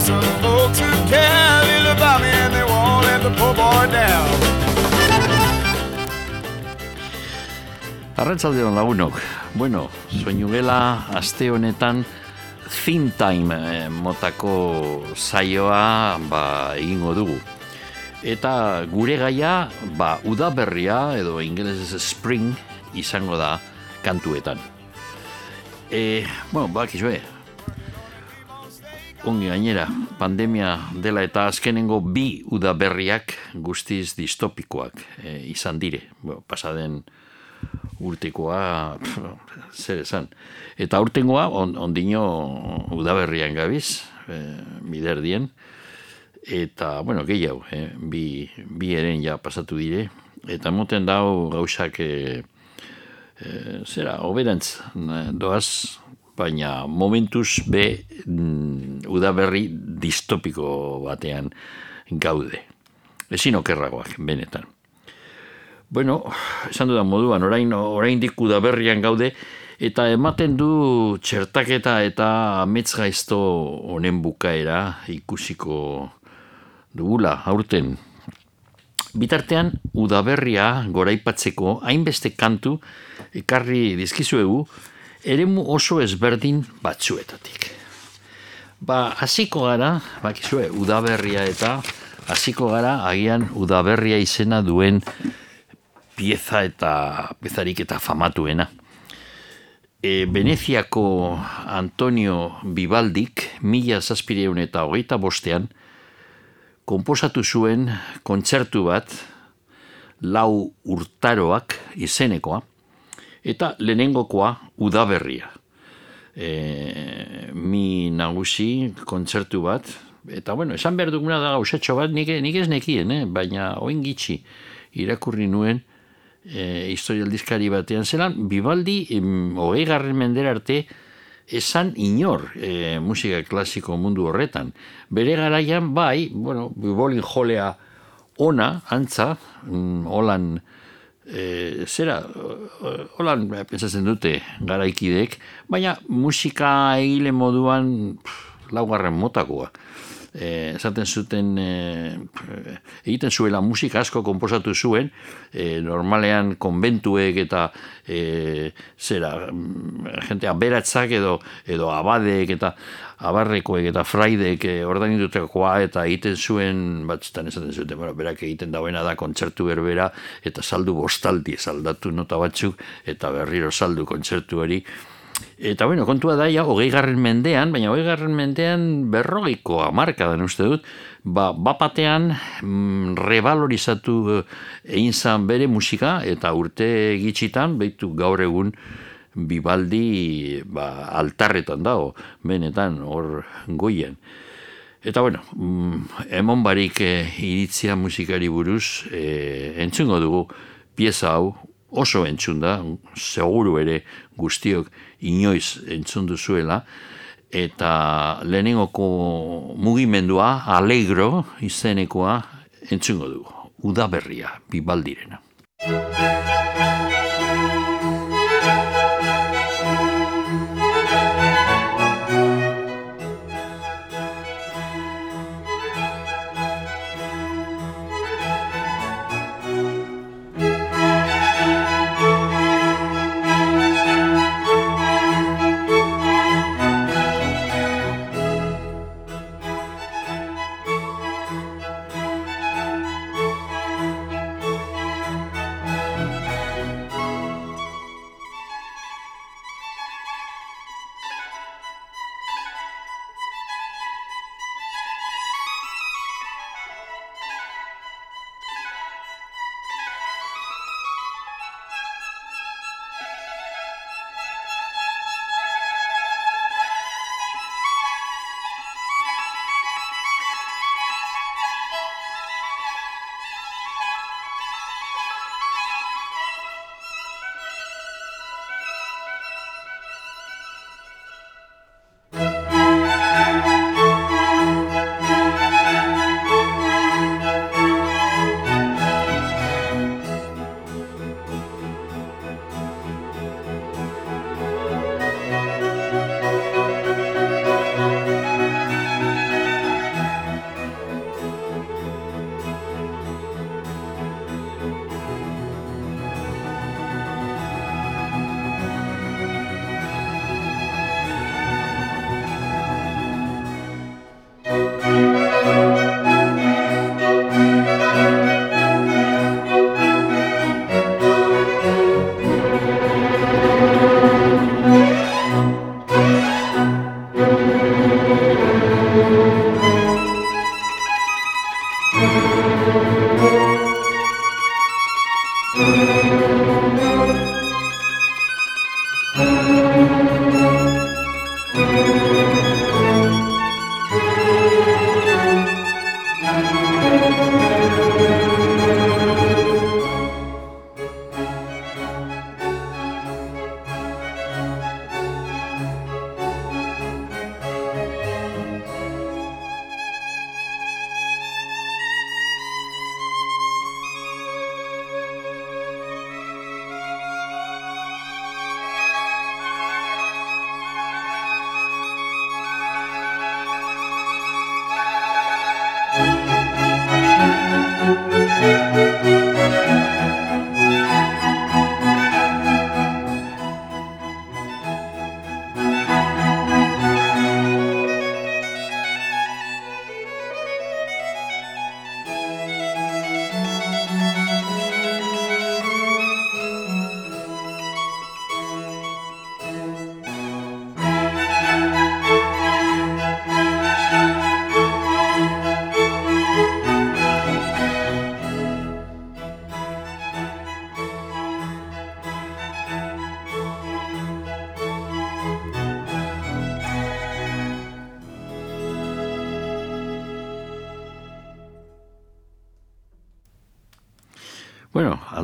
some folks who care little about me and they won't let the poor boy down. Arratzalde hon lagunok. Bueno, soinu gela aste honetan Thin Time eh, motako saioa ba, egingo dugu. Eta gure gaia ba, udaberria edo ingelesez spring izango da kantuetan. E, bueno, bak izue, ongi gainera, pandemia dela eta azkenengo bi udaberriak guztiz distopikoak e, izan dire. Bueno, pasaden urtekoa pff, zer esan. Eta urtengoa on, ondino udaberrian gabiz, e, biderdien, eta, bueno, gehiago, e, bi, bi eren ja pasatu dire, eta moten dau gauzak e, e, zera, oberantz, doaz, baina momentuz be mm, udaberri distopiko batean gaude. Ezin okerragoak, benetan. Bueno, esan dudan moduan, orain, orain diku da gaude, eta ematen du txertaketa eta ametz gaizto honen bukaera ikusiko dugula, aurten. Bitartean, udaberria goraipatzeko hainbeste kantu ekarri dizkizuegu, eremu oso ezberdin batzuetatik. Ba, hasiko gara, bakizue, udaberria eta hasiko gara agian udaberria izena duen pieza eta pezarik eta famatuena. E, Veneziako Antonio Bibaldik, mila zazpireun eta hogeita bostean, komposatu zuen kontzertu bat, lau urtaroak izenekoa, eta lehenengokoa udaberria. E, mi nagusi kontzertu bat, eta bueno, esan behar duguna da gauzatxo bat, nik, nik ez nekien, eh? baina oin gitxi irakurri nuen, e, historialdizkari batean zelan, Bibaldi hogei garren mendera arte esan inor e, musika klasiko mundu horretan. Bere garaian bai, bueno, Bibolin jolea ona, antza, mm, holan, e, zera, holan pensatzen dute garaikidek, baina musika egile moduan pff, laugarren motakoa. eh, esaten zuten eh, egiten zuela musika asko konposatu zuen eh, normalean konbentuek eta eh, zera mm, gente aberatzak edo edo abadeek eta abarrekoek eta fraideek eh, ordainitutakoa eta egiten zuen batzutan esaten zuten bueno, berak egiten dauena da kontzertu berbera eta saldu bostaldi saldatu nota batzuk eta berriro saldu kontzertu hori Eta bueno, kontua da, ja, hogei garren mendean, baina hogei garren mendean berrogeiko amarka den uste dut, ba, bapatean mm, revalorizatu eh, egin zan bere musika, eta urte gitxitan, behitu gaur egun, bibaldi ba, altarretan dago, benetan, hor goien. Eta bueno, mm, emon barik e, iritzia musikari buruz, e, entzungo dugu, pieza hau, oso entzun da, seguru ere guztiok inoiz entzun duzuela, eta lehenengoko mugimendua, alegro izenekoa entzungo dugu, udaberria, bibaldirena.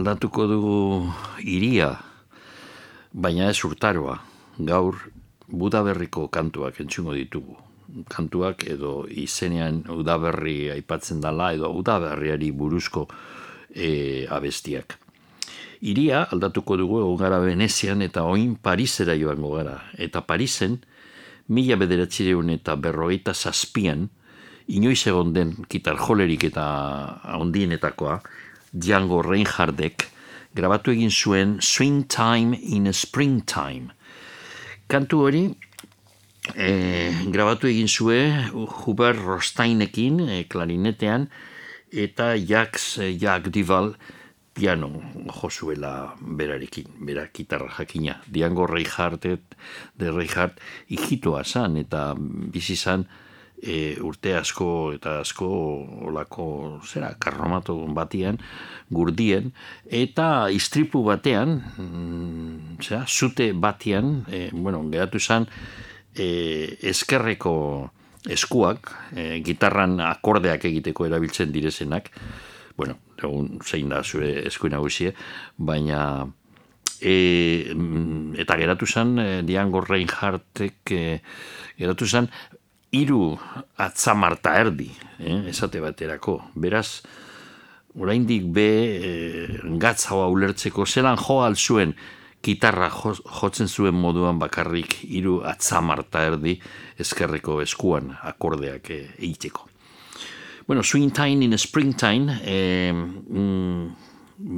Aldatuko dugu iria, baina ez urtaroa. Gaur Budaberriko kantuak entzungo ditugu. Kantuak edo izenean udaberri aipatzen dala edo udaberriari buruzko e, abestiak. Iria aldatuko dugu egon gara Venezian eta oin Parisera joango gara. Eta Parisen, mila bederatzireun eta berrogeita zazpian, inoiz egon den kitar jolerik eta ondienetakoa, Django Reinhardtek, grabatu egin zuen Swing Time in Springtime. Kantu hori, e, grabatu egin zuen Hubert Rostainekin, e, klarinetean, eta Jacques Jack Dival piano josuela berarekin, bera gitarra jakina. Diango Reinhardt, de Reinhardt, ikitoa zan, eta bizi zan, e, urte asko eta asko olako zera karromatu batian gurdien eta istripu batean mm, zera, zute batian e, bueno, geratu zen e, eskerreko eskuak e, gitarran akordeak egiteko erabiltzen direzenak. Bueno, egun zein da zure esku nagusie baina e, mm, eta geratu zen e, Diango Reinhardtek e, geratu zen iru atzamarta erdi, eh, esate baterako. Beraz, oraindik be eh, gatza ulertzeko zelan jo zuen gitarra jotzen zuen moduan bakarrik iru atzamarta erdi eskerreko eskuan akordeak eh, egiteko. Bueno, Swing Time in Springtime, eh, mm,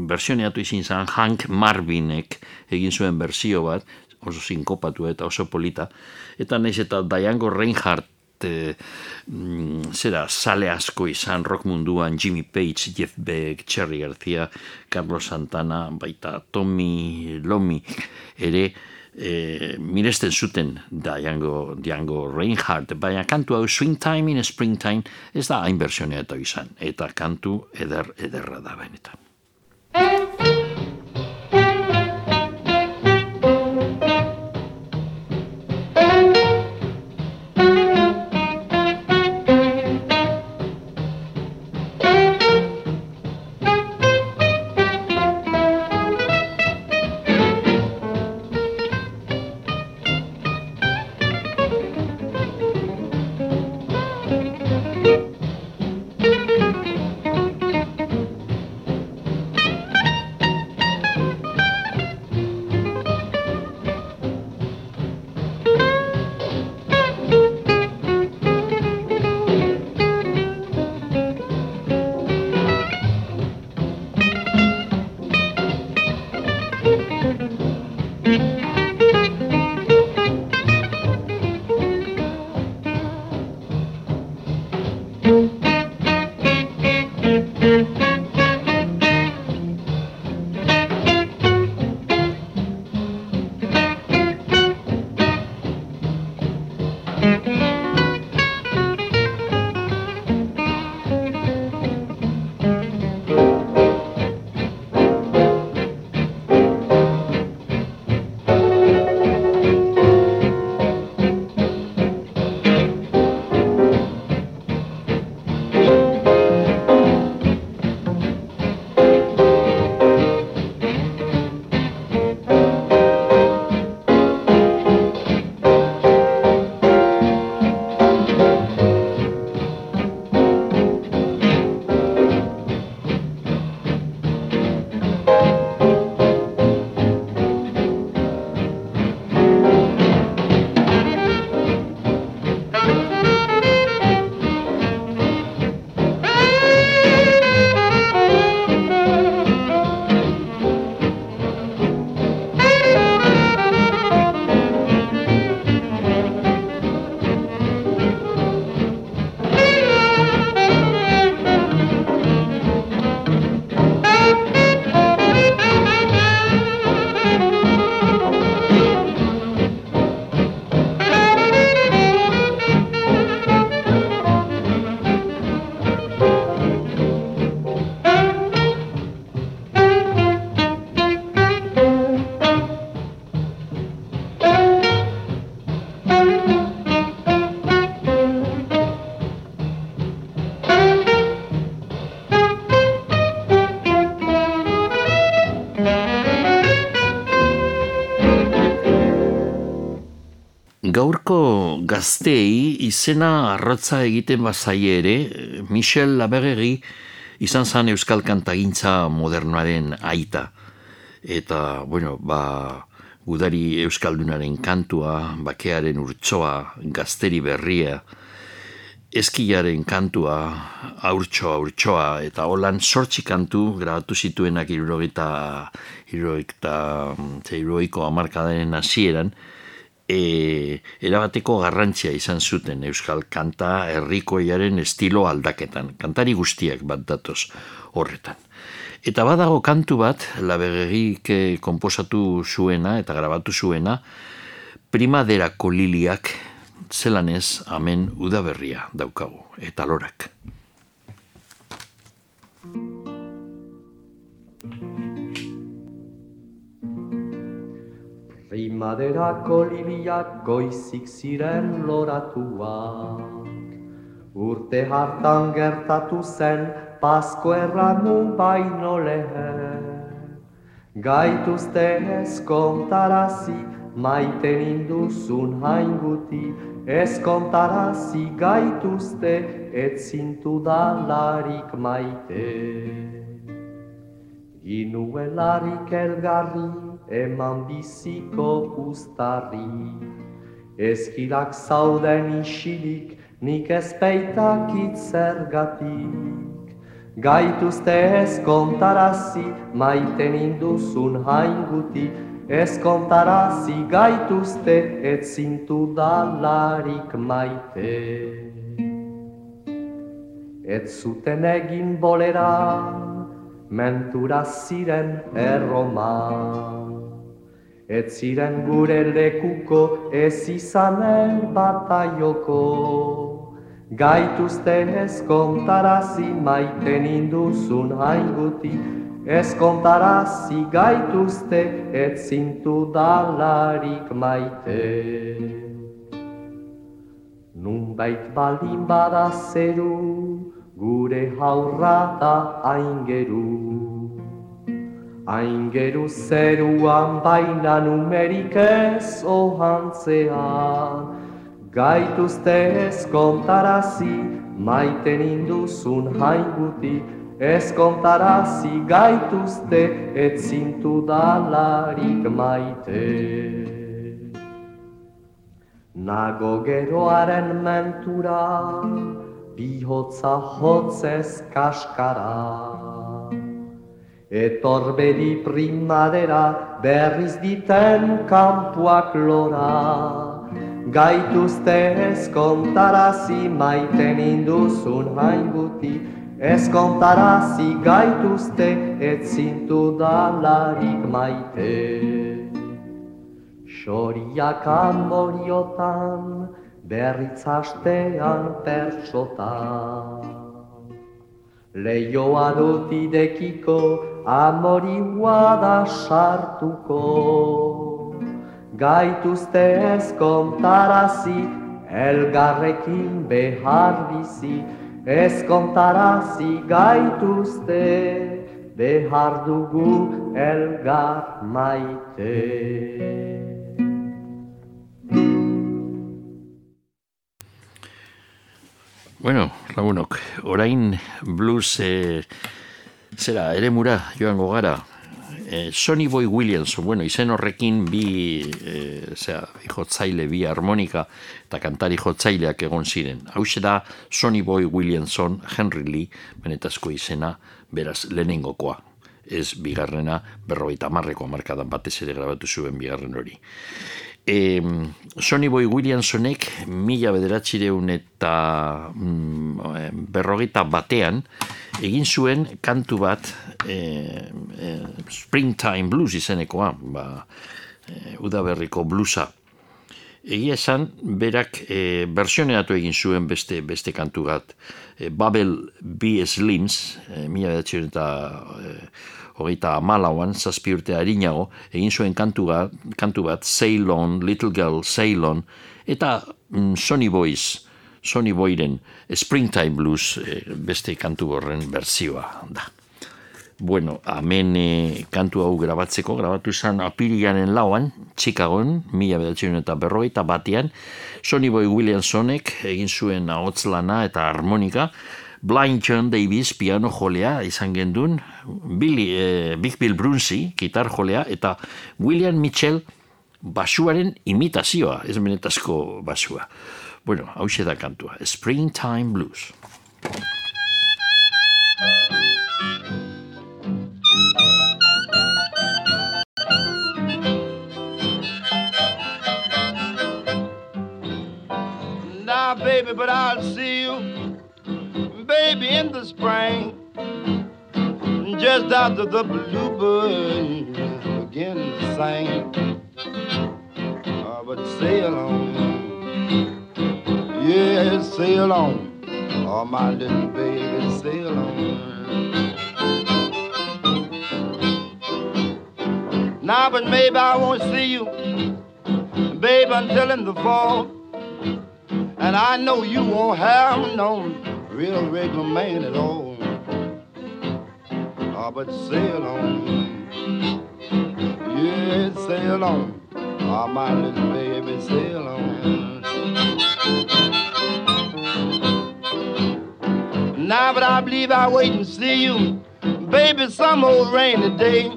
versioneatu izin zan Hank Marvinek egin zuen berzio bat, oso sinkopatu eta oso polita, eta naiz eta Diango Reinhardt e, zera sale asko izan rock munduan Jimmy Page, Jeff Beck, Cherry García, Carlos Santana, baita Tommy Lomi ere e, miresten zuten Diango, Diango Reinhardt, baina kantu hau Swing Time in Springtime ez da hain eta izan, eta kantu eder, ederra da benetan. Gaurko gaztei izena arrotza egiten bazai ere, Michel Laberreri izan zan euskal kantagintza modernoaren aita. Eta, bueno, ba, gudari euskaldunaren kantua, bakearen urtsoa, gazteri berria, eskilaren kantua, aurtsoa, urtsoa, eta holan sortzi kantu grabatu zituenak irurogeta, irurogeta, irurogiko amarkadaren hasieran, e, erabateko garrantzia izan zuten Euskal Kanta herrikoiaren estilo aldaketan. Kantari guztiak bat datoz horretan. Eta badago kantu bat, labegerik komposatu zuena eta grabatu zuena, primaderako liliak zelanez amen udaberria daukagu, eta lorak. Primaderako liliak goizik ziren loratuak. Urte hartan gertatu zen pasko erranu baino lehen. Gaituzte ez kontarazi maiten induzun hainguti, ez kontarazi gaituzte ez zintu dalarik maite. Inuelarik elgarri eman biziko ustarri. Ezkirak zauden isilik, nik ezpeitak itzergatik. Gaituzte ez kontarazi, maiten induzun hainguti, ez kontarazi gaituzte, ez zintu dalarik maite. Ez zuten egin bolera, mentura ziren erroman. Ez ziren gure lekuko ez izanen bataioko. Gaituzte ez kontarazi maiten induzun hainguti. Ez kontarazi gaituzte ez zintu dalarik maite. Nunbait baldin bada zeru gure haurra da aingeru Aingeru zeruan baina numerik ez ohantzean. Gaituzte ez kontarazi maiten induzun hainguti. Ez kontarazi gaituzte ez zintu dalarik maite. Nago geroaren mentura bihotza hotzez kaskara Etorbedi primadera berriz diten kampuak lora. Gaituzte ez kontarazi maiten induzun hainguti Ez kontarazi gaituzte ez zintu dalarik maite. Xoriak amoriotan berritzastean pertsotan Leioa dut idekiko amori da sartuko. Gaituzte ez kontarazi, elgarrekin behar bizi, ez kontarazi gaituzte, behar dugu elgar maite. Bueno, lagunok, orain blues e, zera, ere mura joango gara. E, Sonny Boy Williamson, bueno, izen horrekin bi, e, zera, jotzaile, bi harmonika eta kantari jotzaileak egon ziren. Hau da Sonny Boy Williamson, Henry Lee, benetazko izena, beraz, lehenengokoa. Ez bigarrena, berroita marreko markadan batez ere grabatu zuen bigarren hori e, Sonny Boy Williamsonek mila bederatxireun eta mm, berrogeita batean egin zuen kantu bat e, e, Springtime Blues izenekoa ba, e, udaberriko bluesa egia esan berak e, versioneatu egin zuen beste beste kantu bat e, Babel B. Slims e, mila bederatxireun eta e, hogeita amalauan, zazpi urte harinago, egin zuen kantu bat, kantu bat Sail On, Little Girl, Sail On, eta mm, Sonny Boys, Sonny Boyren Springtime Blues eh, beste kantu horren berzioa da. Bueno, hemen e, kantu hau grabatzeko, grabatu izan apirianen lauan, Chicagoen, mila bedatzen eta berrogeita batean, Sonny Boy Williamsonek egin zuen ahots lana eta harmonika, Blind John Davis piano jolea izan gendun, Billy, e, Big Bill Brunsey gitar jolea, eta William Mitchell basuaren imitazioa, ez menetazko basua. Bueno, hau da kantua, Springtime Blues. baby, but baby, in the spring. Just after the bluebird begin to sing. Oh, but sail on, yeah, sail on. Oh, my little baby, sail on. Now, but maybe I won't see you, baby, until in the fall. And I know you won't have no real regular man at all. Oh, but sail on. Yeah, sail on. Oh, my little baby, sail on. Now, but I believe I'll wait and see you, baby, some old rainy day.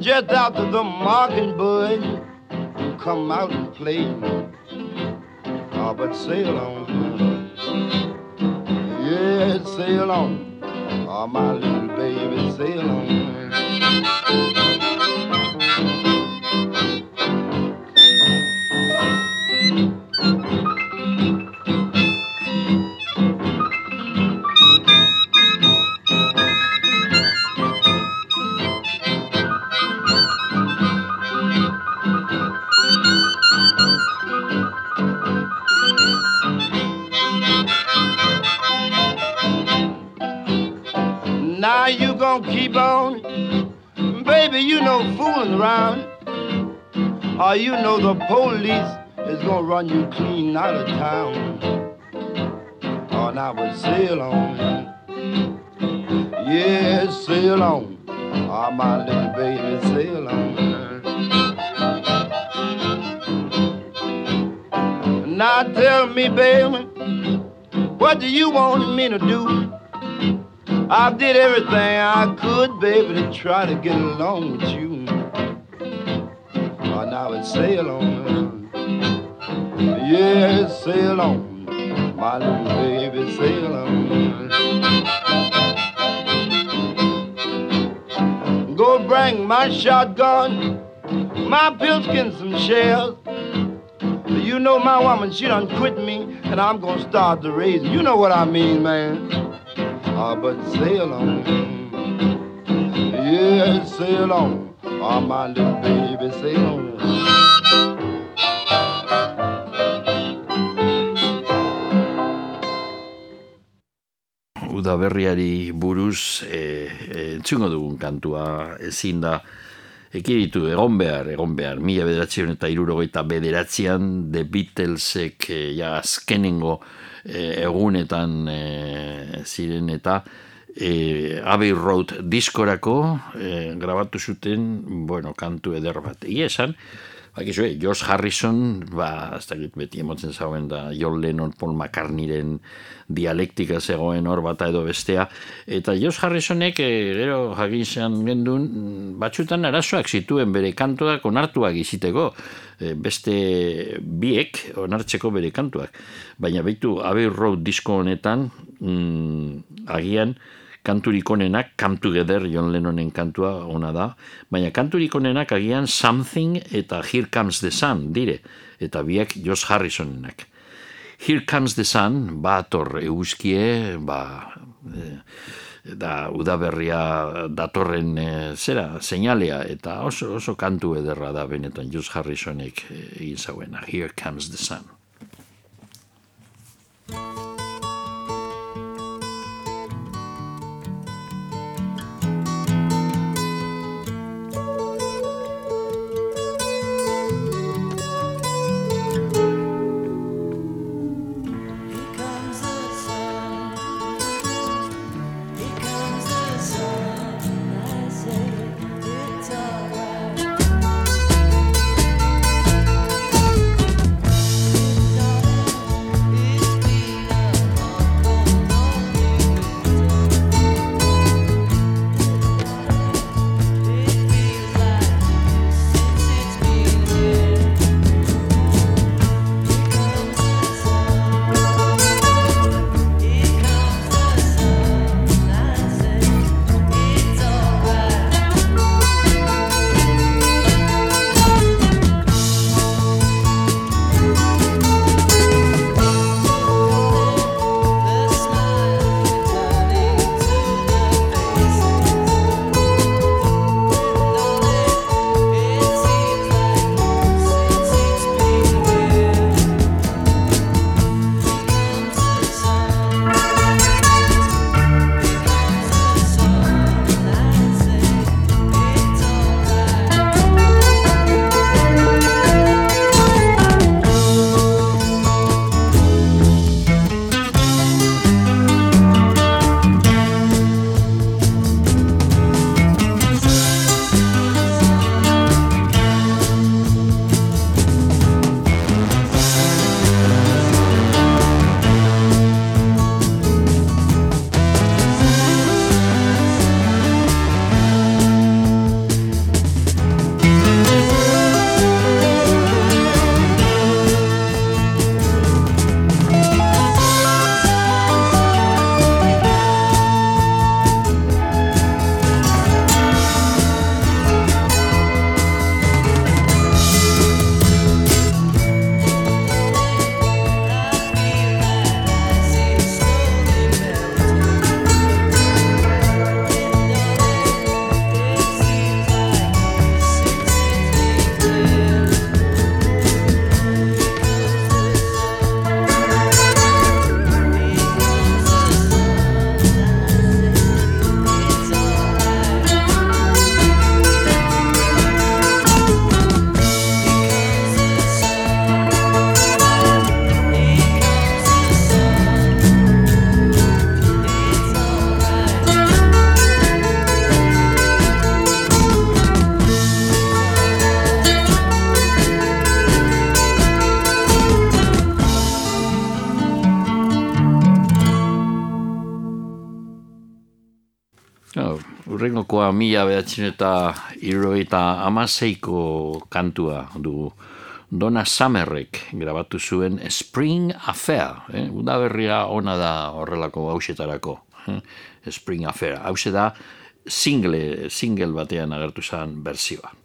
Just after the mockingbird come out and play. Oh, but sail on. Yeah, sail on. Oh, my little baby, sail on. Gonna keep on. Baby, you know fooling around. Or you know the police is gonna run you clean out of town. Oh, now but sail on. Yeah, sail on. Oh, my little baby, sail on. Now tell me, baby, what do you want me to do? I did everything I could, baby, to try to get along with you. Oh, now it's sail on. Yeah, sail on. My little baby, sail on. Go bring my shotgun, my pilskin, some shells. You know my woman, she done quit me, and I'm gonna start the raising. You know what I mean, man. Ah, but sail on. Yeah, sail on. Ah, my little baby, sail on. Udaberriari buruz e, e, entzungo dugun kantua ezin da ekiditu egon behar, egon behar, mila bederatzean eta irurogeita bederatzean The Beatlesek e, ja azkenengo egunetan e, ziren eta e, Abbey Road diskorako e, grabatu zuten, bueno, kantu eder bat. Ia esan, Bakizu, eh, Josh Harrison, ba, ez da beti emotzen zauen da, John Lennon, Paul McCartneyren dialektika zegoen hor bata edo bestea. Eta Josh Harrisonek, e, gero jakin gendun, batxutan arazoak zituen bere kantuak onartuak iziteko, e, beste biek onartzeko bere kantuak. Baina behitu, Abbey Road disko honetan, mm, agian, kanturik onenak, Come Together, John Lennonen kantua ona da, baina kanturik onenak agian Something eta Here Comes the Sun dire, eta biak Josh Harrisonenak. Here Comes the Sun, ba ator euskie, ba, e, da udaberria datorren e, zera, seinalea, eta oso, oso kantu ederra da benetan Josh Harrisonek e, egin zauena, Here Comes the Sun. Urrengokoa mila behatzen eta irroita amaseiko kantua du Donna Summerrek grabatu zuen Spring Affair. Eh? Udaberria ona da horrelako hausetarako. Eh? Spring Affair. Hau da single, single batean agertu zen berzioa.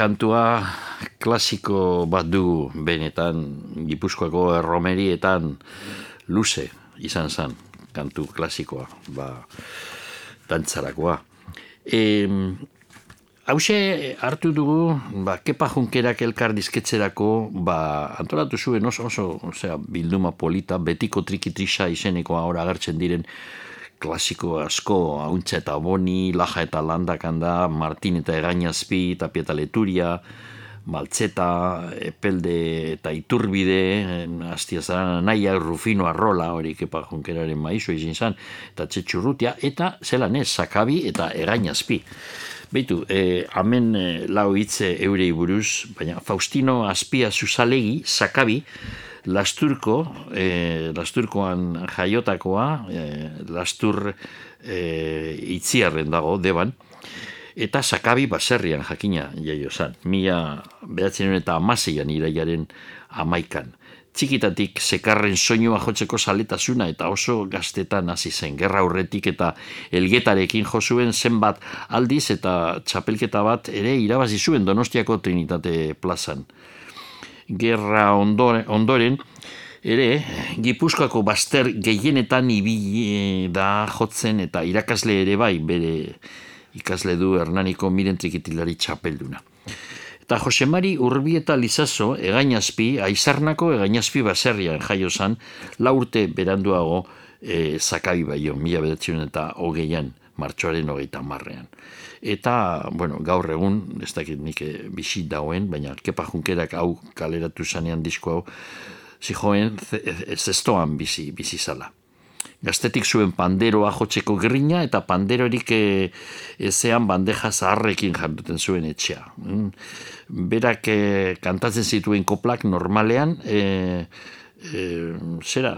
Kantua klasiko bat du benetan Gipuzkoako erromerietan luze izan zen kantu klasikoa ba, dantzarakoa. E, hause hartu dugu, ba, kepa junkerak elkar dizketzerako, ba, antolatu zuen oso, oso osea, bilduma polita, betiko trikitrisa izeneko ahora agertzen diren klasiko asko, hauntza eta boni, laja eta landak handa, martin eta egainazpi, eta leturia, maltzeta, epelde eta iturbide, hastia zara naia rufino arrola, hori kepa jonkeraren maizu izin zan, eta txetxurrutia, eta zelan ez, sakabi eta erainazpi. Beitu, e, amen e, lau hitze eurei buruz, baina Faustino Azpia Zuzalegi, sakabi, lasturko, e, lasturkoan jaiotakoa, e, lastur e, itziarren dago, deban, eta sakabi baserrian jakina jaio zan, mila behatzen eta amaseian iraiaren amaikan. Txikitatik sekarren soinua jotzeko saletasuna eta oso gaztetan hasi zen gerra aurretik eta elgetarekin josuen zenbat aldiz eta txapelketa bat ere irabazi zuen Donostiako Trinitate plazan. Gerra ondoren, ondoren ere Gipuzkoako baster gehienetan ibili da jotzen eta irakasle ere bai bere ikasle du Hernaniko miren trikitilari txapelduna. Eta Josemari Urbieta Lizazo, egainazpi, aizarnako egainazpi baserrian jaio zan, laurte beranduago e, zakabi baio, mila bedatzen eta hogeian, martxoaren hogeita marrean. Eta, bueno, gaur egun, ez dakit nik e, bisit dauen, baina kepa junkerak hau kaleratu zanean disko hau, zijoen zestoan bizi, bizi zala gaztetik zuen panderoa jotzeko grina eta panderorik e, ezean bandeja zaharrekin jarduten zuen etxea. Mm. Berak e, kantatzen zituen koplak normalean, e, e, zera,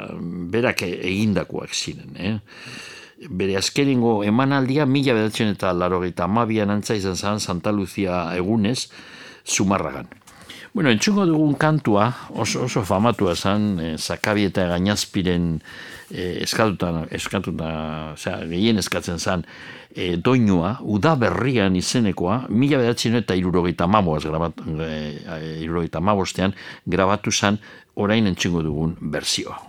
berak egindakoak ziren. Eh? Bere azkeringo emanaldia mila bedatzen eta laro gaita amabian antza izan zan Santa Lucia egunez, Zumarragan. Bueno, entzungo dugun kantua, oso, oso famatua zan, e, Zakabi eta Gainazpiren eh, eskatuta, eskatuta, osea, gehien eskatzen zan, e, doinua, uda berrian izenekoa, mila bedatzen eta irurogeita mamoaz, grabat, e, irurogeita mabostean, grabatu zan, orain entxingo dugun berzioa.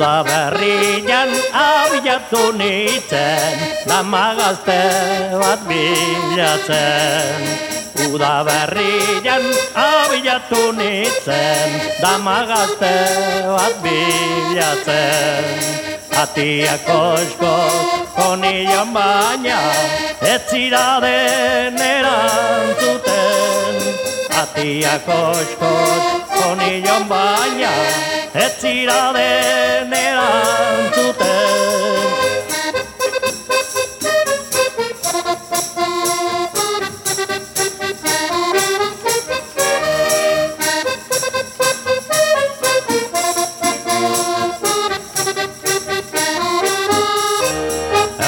Uda berrian abiatu nintzen, damagazte bat bilatzen. Uda berrian abiatu nintzen, damagazte bat bilatzen. Atiak osko konilon baina, ez zira den erantzuten. Atiak osko konilon baina, ez zira den erantzuten.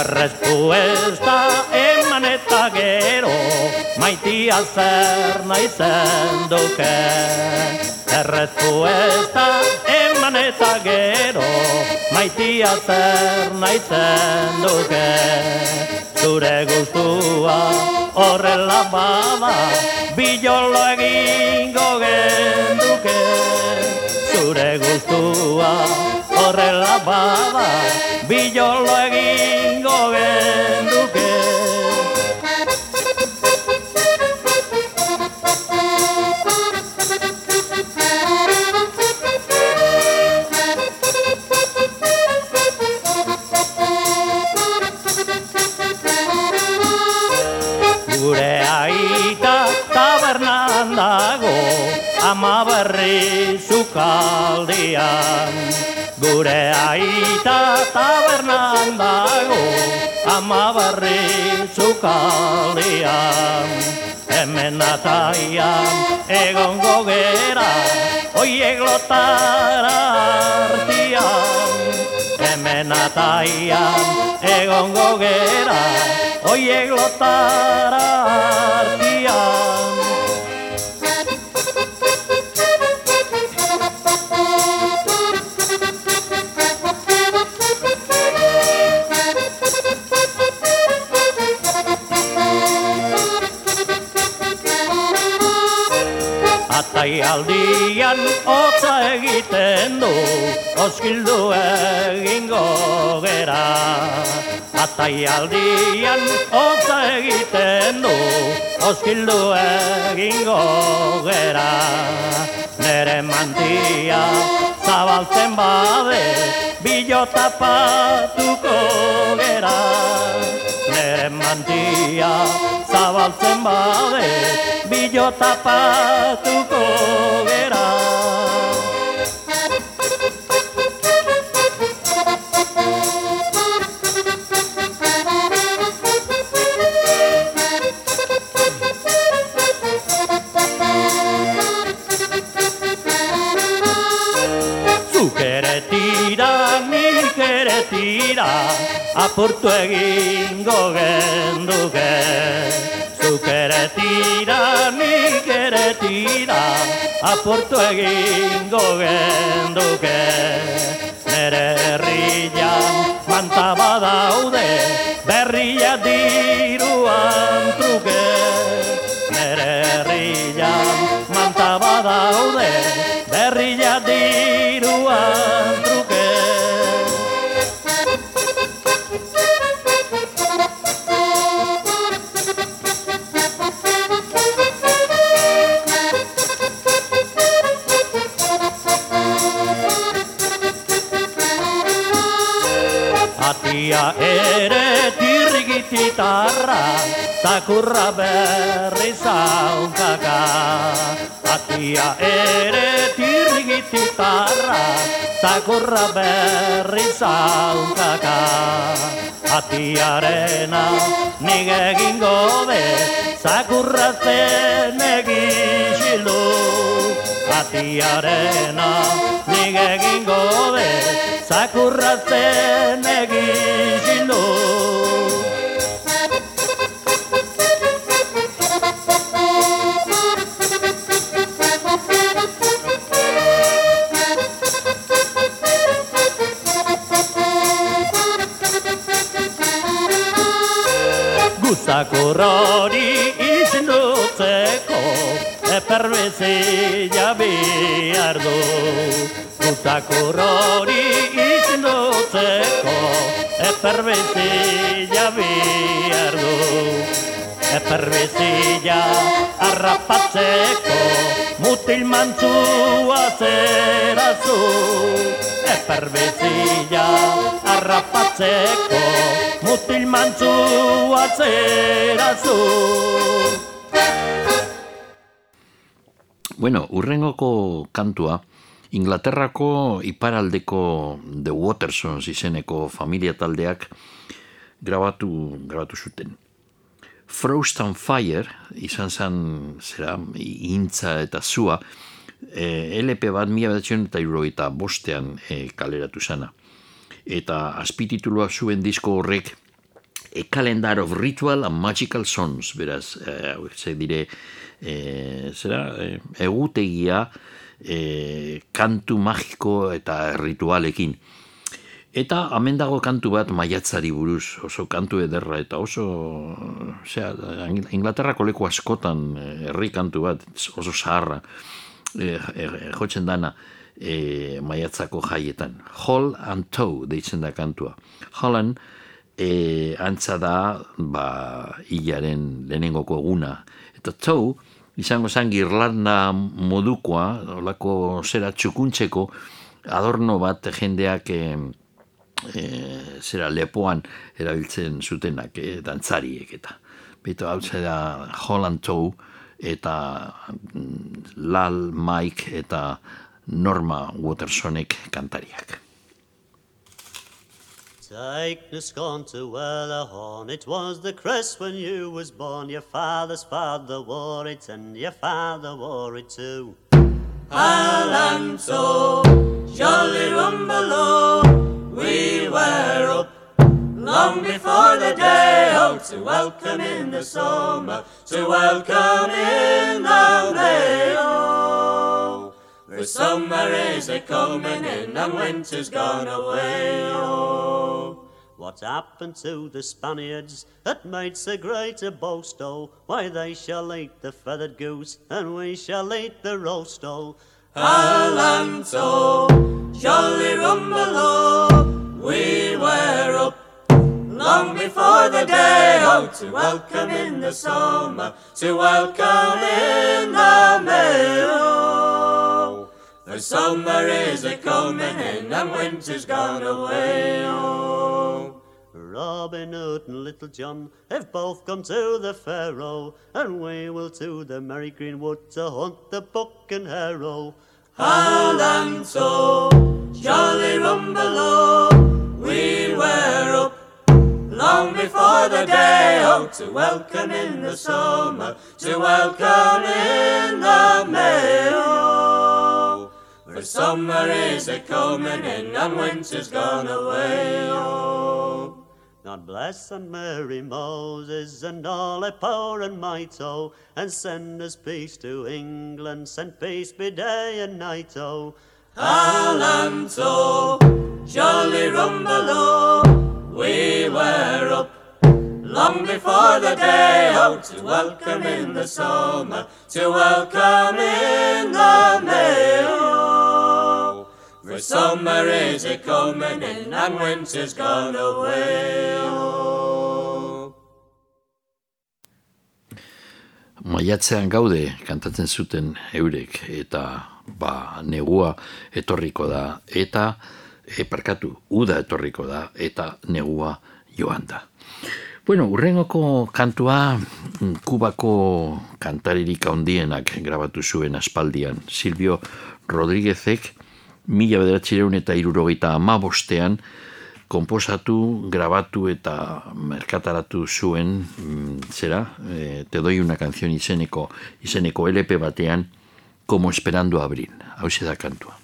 Errespuesta eman eta gero, maitia zer nahi zen duke. Errespuesta eman eta gero, maitia zer nahi zen duke. Zure guztua horrela bada, bilolo egingo genduke. Zure guztua horrela bada, bilolo egingo genduke. Dago, ama berri sukaldian. Gure aita tabernan dago, ama berri sukaldian. Hemen ataian egongo gera, oiek lotara artian. Hemen ataian egongo gera, oiek lotara artian. Atai aldian hotza egiten du, oskildu egingo gera. Atai aldian hotza egiten du, oskildu egingo gera. Nere mantia zabaltzen bade, bilota patuko gera. Mantia zabaltzen bade, bilota patuko apurtu egingo genduke. Zuk ere tira, nik ere tira, apurtu egingo genduke. Nere herrian manta badaude, Atia ere tirgititarra, zakurra berri zaunkaka. Atia ere tirgititarra, zakurra berri zaunkaka. Atiarena nik egingo be, zakurra zen egixilu. Atiarena nik egingo be, zakurra zen egixilu. Gustakurrori izindutzeko eperbezia behar du. Gustakurrori izindutzeko eperbezia behar du. Eperbezia arrapatzeko mutil mantzua zerazu. Eperbezia arrapatzeko mutil mantzua zerazu. Bueno, urrengoko kantua, Inglaterrako iparaldeko The Watersons izeneko familia taldeak grabatu, grabatu zuten. Frost and Fire, izan zen, zera, intza eta zua, e, LP bat mila bedatzen eta eta bostean e, kaleratu zana. Eta azpititulua zuen disko horrek A Calendar of Ritual and Magical Songs, beraz, e, dire, e, zera, e, egutegia e, kantu magiko eta ritualekin. Eta hemen dago kantu bat maiatzari buruz, oso kantu ederra eta oso, osea, Inglaterrako leku askotan eh, herri kantu bat, oso zaharra, e, e, jotzen dana e, maiatzako jaietan. Hall and Toe deitzen da kantua. Holland e, antza da ba, hilaren lehenengoko eguna. Eta Toe, izango zen girlanda modukoa, olako zera txukuntzeko, adorno bat jendeak e, e, zera lepoan erabiltzen zutenak e, dantzariek eta beto hau zera Holland Toe eta mm, Lal Mike eta Norma Watersonek kantariak. Sickness gone to Wellahorn, it was the crest when you was born. Your father's father wore it, and your father wore it too. Alanto, jolly rumbaloo, we were up long before the day out to welcome in the summer, to welcome in the May. Oh, the summer is a coming in and winter's gone away. Oh. What happened to the Spaniards that made so great a boast? Oh, why they shall eat the feathered goose and we shall eat the roast. Oh, Alanto, jolly rumble we were up long before the day oh to welcome in the summer to welcome in the oh the summer is a coming in and winter's gone away oh Robin Hood and Little John have both gone to the Faroe, and we will to the merry green wood to hunt the buck and harrow. Alanto, jolly rumble we were up long before the day oh to welcome in the summer, to welcome in the May. Oh, for summer is a coming in and winter's gone away. Oh. God bless and Mary Moses and all their power and might, oh, and send us peace to England, send peace be day and night, oh. Alanto, jolly rumble we were up long before the day oh to welcome in the summer, to welcome in the May. For summer is a coming in and winter's gone away. Maiatzean gaude kantatzen zuten eurek eta ba negua etorriko da eta eparkatu uda etorriko da eta negua joan da. Bueno, urrengoko kantua mm, Kubako kantaririk handienak grabatu zuen aspaldian. Silvio Rodríguezek mila bederatzireun eta irurogeita amabostean komposatu, grabatu eta merkataratu zuen mm, zera, e, te doi una canción izeneko, izeneko LP batean como esperando abril. Hau da kantua.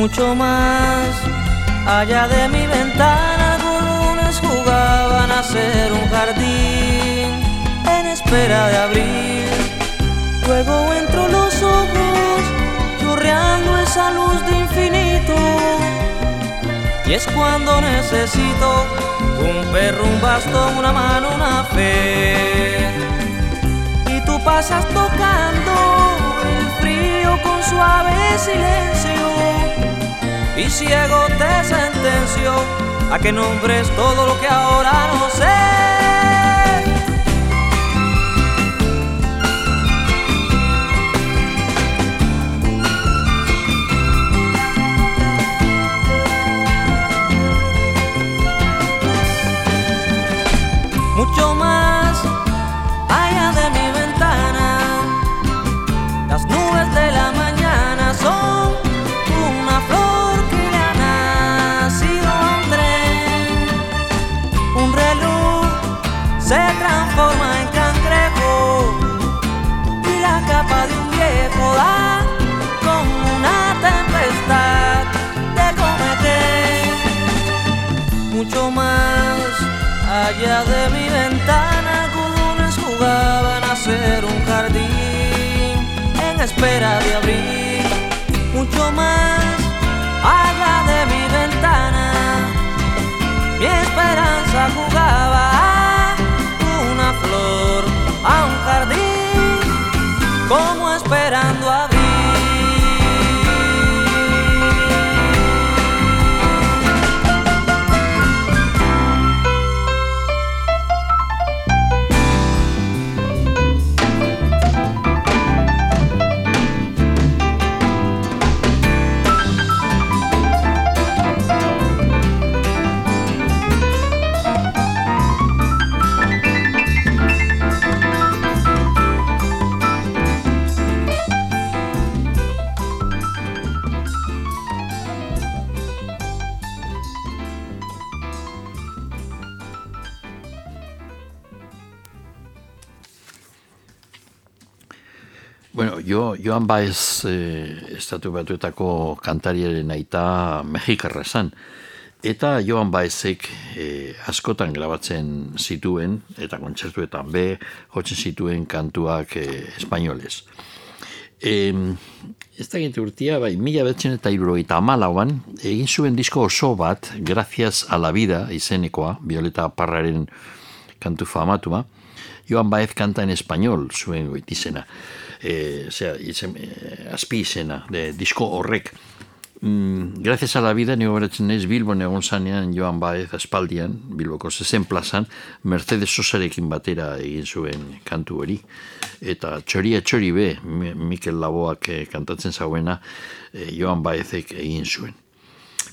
Mucho más Allá de mi ventana algunos jugaban a ser un jardín en espera de abrir. Luego entro los ojos, chorreando esa luz de infinito. Y es cuando necesito un perro, un bastón, una mano, una fe. Y tú pasas tocando el frío con suave silencio y ciego te sentenció a que nombres todo lo que ahora no sé. Allá de mi ventana, algunos jugaban a ser un jardín en espera de abrir mucho más allá de mi ventana. Mi esperanza Joan Baez eh, estatu batuetako kantariaren aita Mexikarra zan. Eta Joan Baezek eh, askotan grabatzen zituen, eta kontzertuetan be, jotzen zituen kantuak eh, espainolez. E, ez da gintu urtia, bai, mila betzen eta irurogeita amalauan, egin zuen disko oso bat, Gracias a la vida, izenekoa, Violeta Parraren kantu famatua, Joan Baez kanta en español, zuen goitizena, e, zera, izen, e, azpi izena, de disko horrek. Mm, gracias a la vida, nio beratzen ez Bilbon egon zanean Joan Baez aspaldian, Bilboko zezen plazan, Mercedes Sosarekin batera egin zuen kantu hori. Eta txoria txori be, Mi- Mikel Laboak eh, kantatzen zauena, eh, Joan Baezek egin zuen.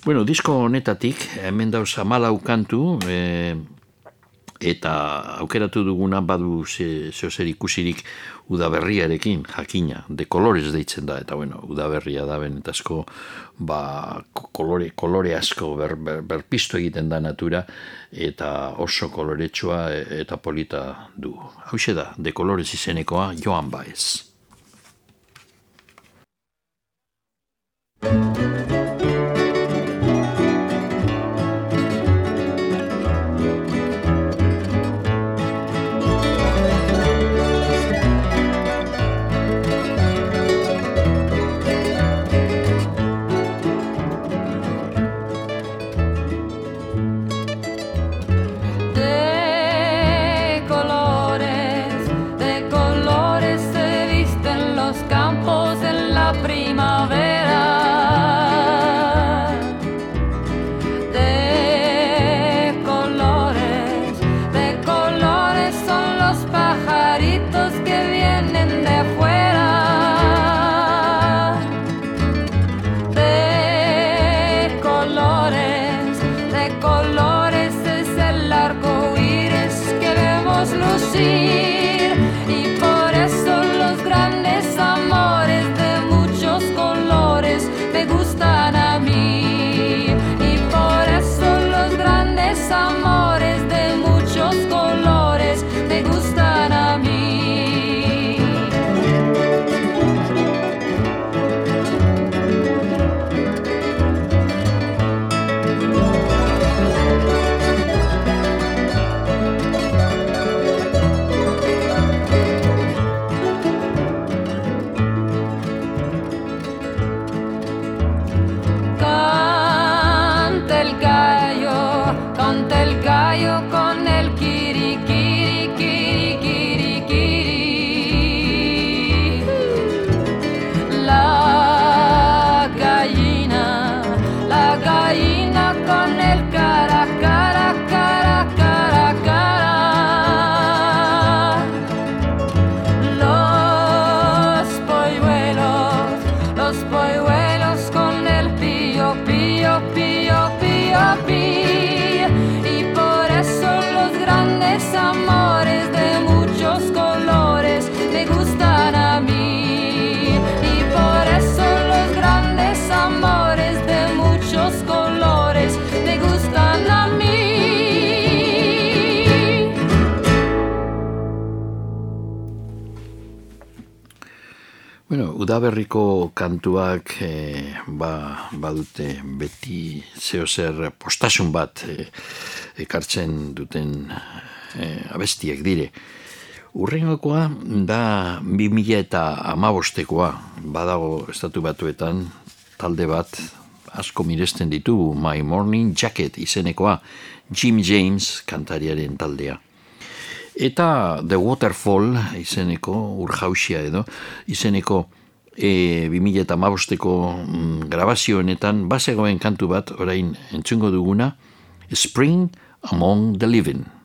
Bueno, disko honetatik, hemen dauz amalau kantu, eh, eta aukeratu duguna badu ze, zeo zer ikusirik udaberriarekin, jakina, de kolores deitzen da, eta bueno, udaberria da benetazko ba, ko- kolore, kolore asko ber, ber, berpisto egiten da natura, eta oso koloretsua e- eta polita du. Hau da, de kolores izenekoa Joan Baez. Udaberriko kantuak eh, ba, badute beti zeo zer postasun bat eh, ekartzen duten eh, abestiek dire. Urrengokoa da 2000 eta amabostekoa badago estatu batuetan talde bat asko miresten ditugu My Morning Jacket izenekoa Jim James kantariaren taldea. Eta The Waterfall izeneko, urjausia edo, izeneko e, 2000 eta mabosteko mm, grabazio honetan, bazegoen kantu bat, orain entzungo duguna, Spring Among the Living.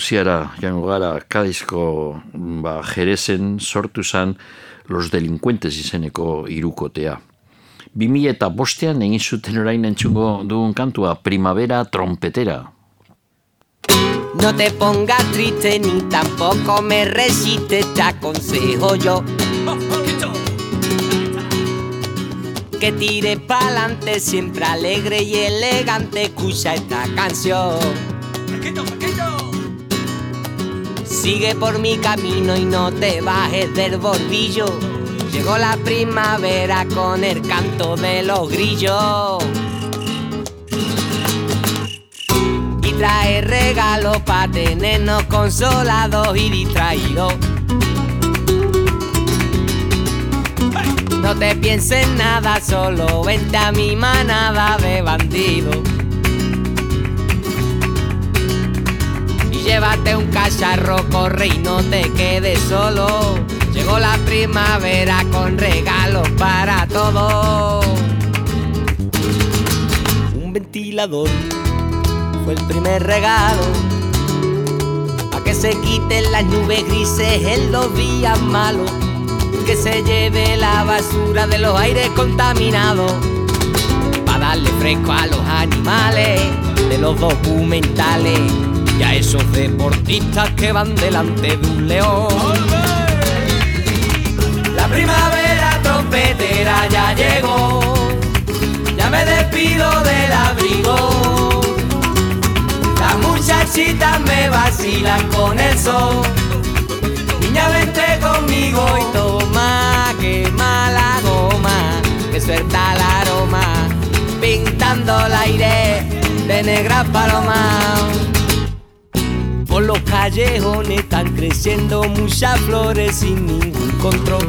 Andaluziara jango gara Kadizko ba, jerezen sortu zan los delincuentes izeneko irukotea. 2000 eta bostean egin zuten orain entzungo dugun kantua Primavera Trompetera. No te pongas triste ni tampoco me resistes, te aconsejo yo. Que tire pa'lante, siempre alegre y elegante, escucha esta canción. Sigue por mi camino y no te bajes del bordillo. Llegó la primavera con el canto de los grillos. Y trae regalos para tenernos consolados y distraídos. No te pienses nada, solo vente a mi manada de bandidos. Llévate un cacharro, corre y no te quedes solo. Llegó la primavera con regalos para todos. Un ventilador fue el primer regalo. Pa' que se quiten las nubes grises en los días malos. Que se lleve la basura de los aires contaminados. Pa' darle fresco a los animales de los documentales. Y a esos deportistas que van delante de un león. La primavera trompetera ya llegó, ya me despido del abrigo. Las muchachitas me vacilan con el sol. Niña, vente conmigo y toma, quema la goma, que suelta el aroma, pintando el aire de negra paloma. Los callejones están creciendo muchas flores sin ningún control.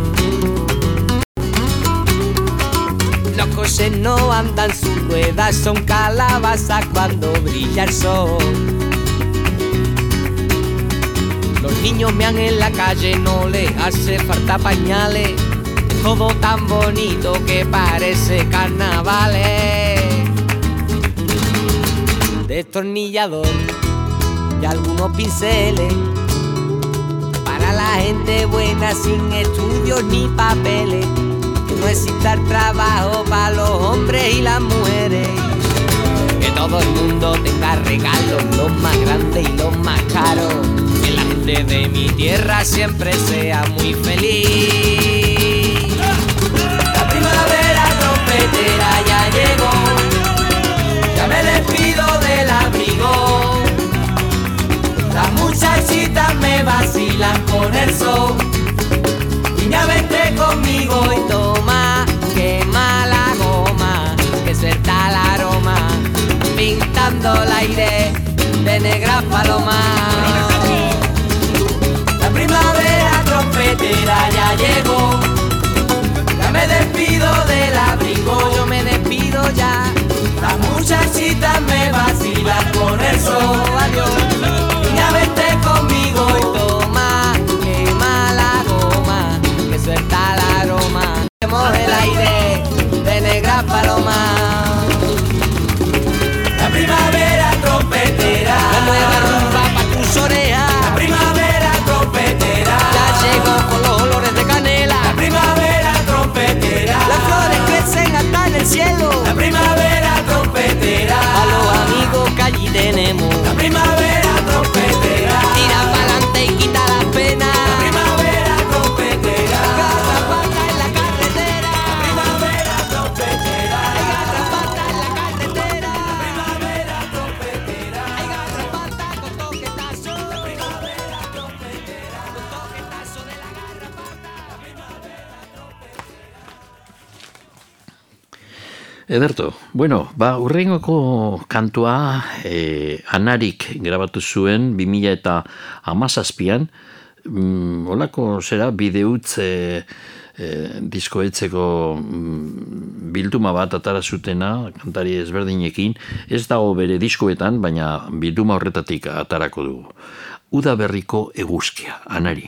Los coches no andan, sus ruedas son calabazas cuando brilla el sol. Los niños mean en la calle, no les hace falta pañales. Todo tan bonito que parece carnavales. Destornillador y algunos pinceles para la gente buena sin estudios ni papeles. Que no exista el trabajo para los hombres y las mujeres. Que todo el mundo tenga regalos, los más grandes y los más caros. Que la gente de mi tierra siempre sea muy feliz. Las muchachitas me vacilan con el sol. Niña, vente conmigo y toma, quema la goma, que suelta el aroma, pintando el aire de negra paloma. La primavera trompetera ya llegó. Ya me despido del abrigo, yo me despido ya. Las muchachitas me vacilan con el sol. Adiós. Tenemos. La primavera Ederto, bueno, ba, urrengoko kantua eh, anarik grabatu zuen 2000 eta amazazpian, mm, olako zera bideutz eh, eh, diskoetzeko mm, bilduma bat atara zutena, kantari ezberdinekin, ez dago bere diskoetan, baina bilduma horretatik atarako dugu. Uda berriko eguzkia, anari.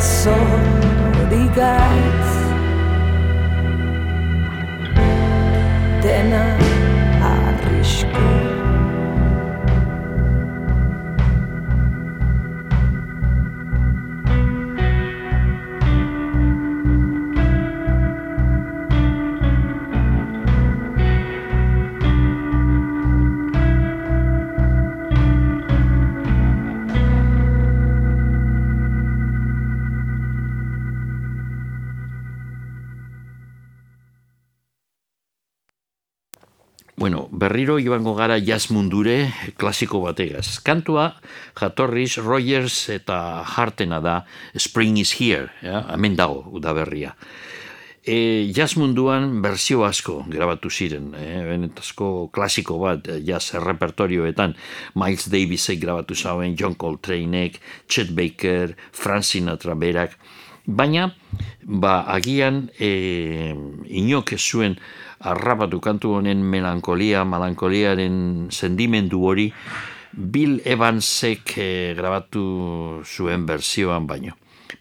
saw the guy. Berriro joango gara jazz mundure klasiko bategaz. Kantua jatorriz Rogers eta Hartena da Spring is Here, ja? hemen dago udaberria. E, jazz munduan berzio asko grabatu ziren, eh? benetazko klasiko bat eh, jazz repertorioetan Miles Davisek grabatu zauen, John Coltraneek, Chet Baker, Frank Sinatra berak, baina ba, agian e, inok ez zuen arrapatu kantu honen melankolia, melankoliaren sendimendu hori Bill Evansek eh, grabatu zuen berzioan baino.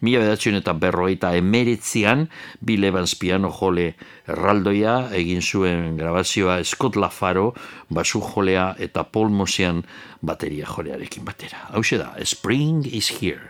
Mila bedatzen eta berrogeita emeritzian Bill Evans piano jole erraldoia egin zuen grabazioa Scott Lafaro basu jolea eta Paul Mosian bateria jolearekin batera. Hau da, Spring is here.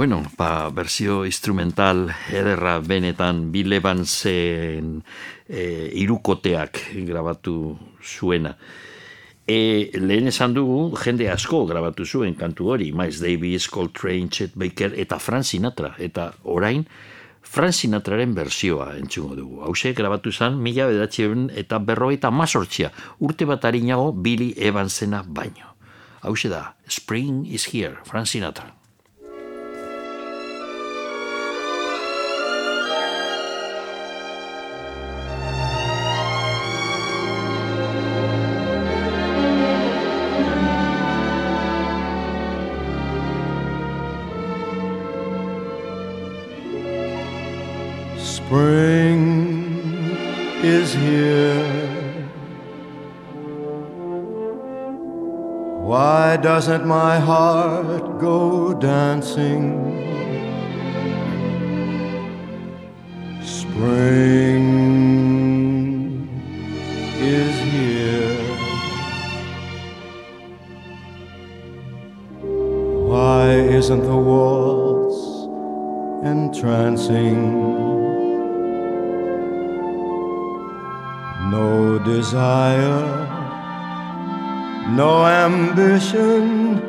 Bueno, ba, berzio instrumental ederra benetan Bill Evansen e, irukoteak grabatu zuena. E, lehen esan dugu, jende asko grabatu zuen kantu hori, Miles Davis, Coltrane, Chet Baker eta Frank Sinatra. Eta orain, Frank Sinatraren berzioa entzungo dugu. Hauze, grabatu zen, mila bedatxeun eta berrogeita mazortzia, urte bat harinago Billy Evansena baino. Hauze da, Spring is here, Frank Sinatra. Spring is here. Why doesn't my heart go dancing? Spring is here. Why isn't the waltz entrancing? Desire, no ambition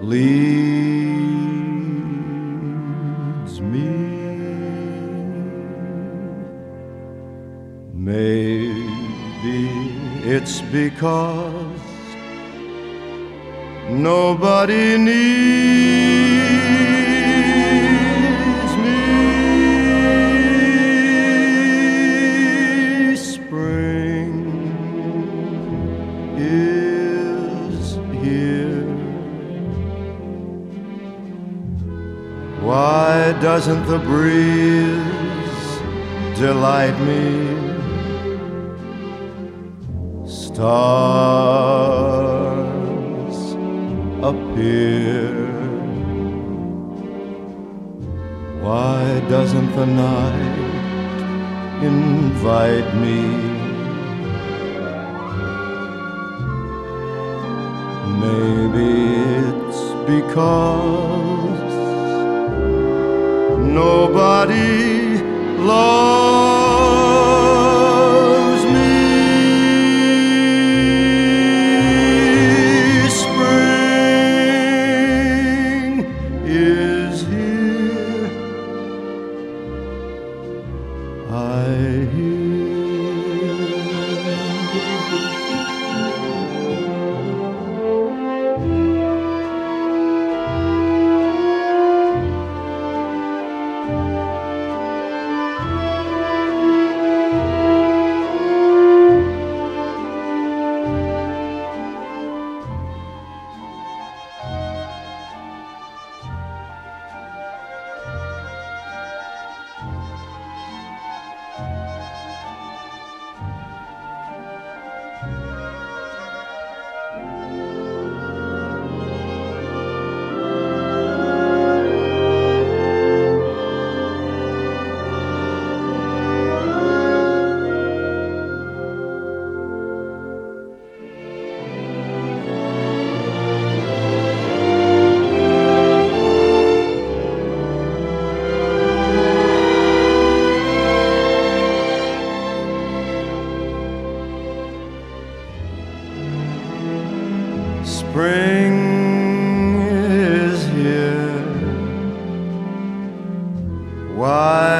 leads me. Maybe it's because nobody needs doesn't the breeze delight me? Stars appear. Why doesn't the night invite me? Maybe it's because nobody loves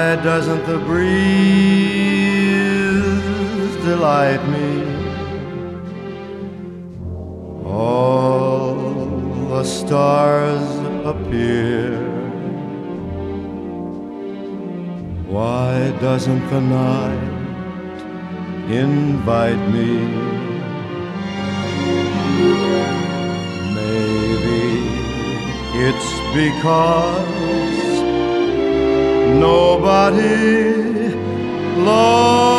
Why doesn't the breeze delight me? All the stars appear. Why doesn't the night invite me? Maybe it's because nobody loves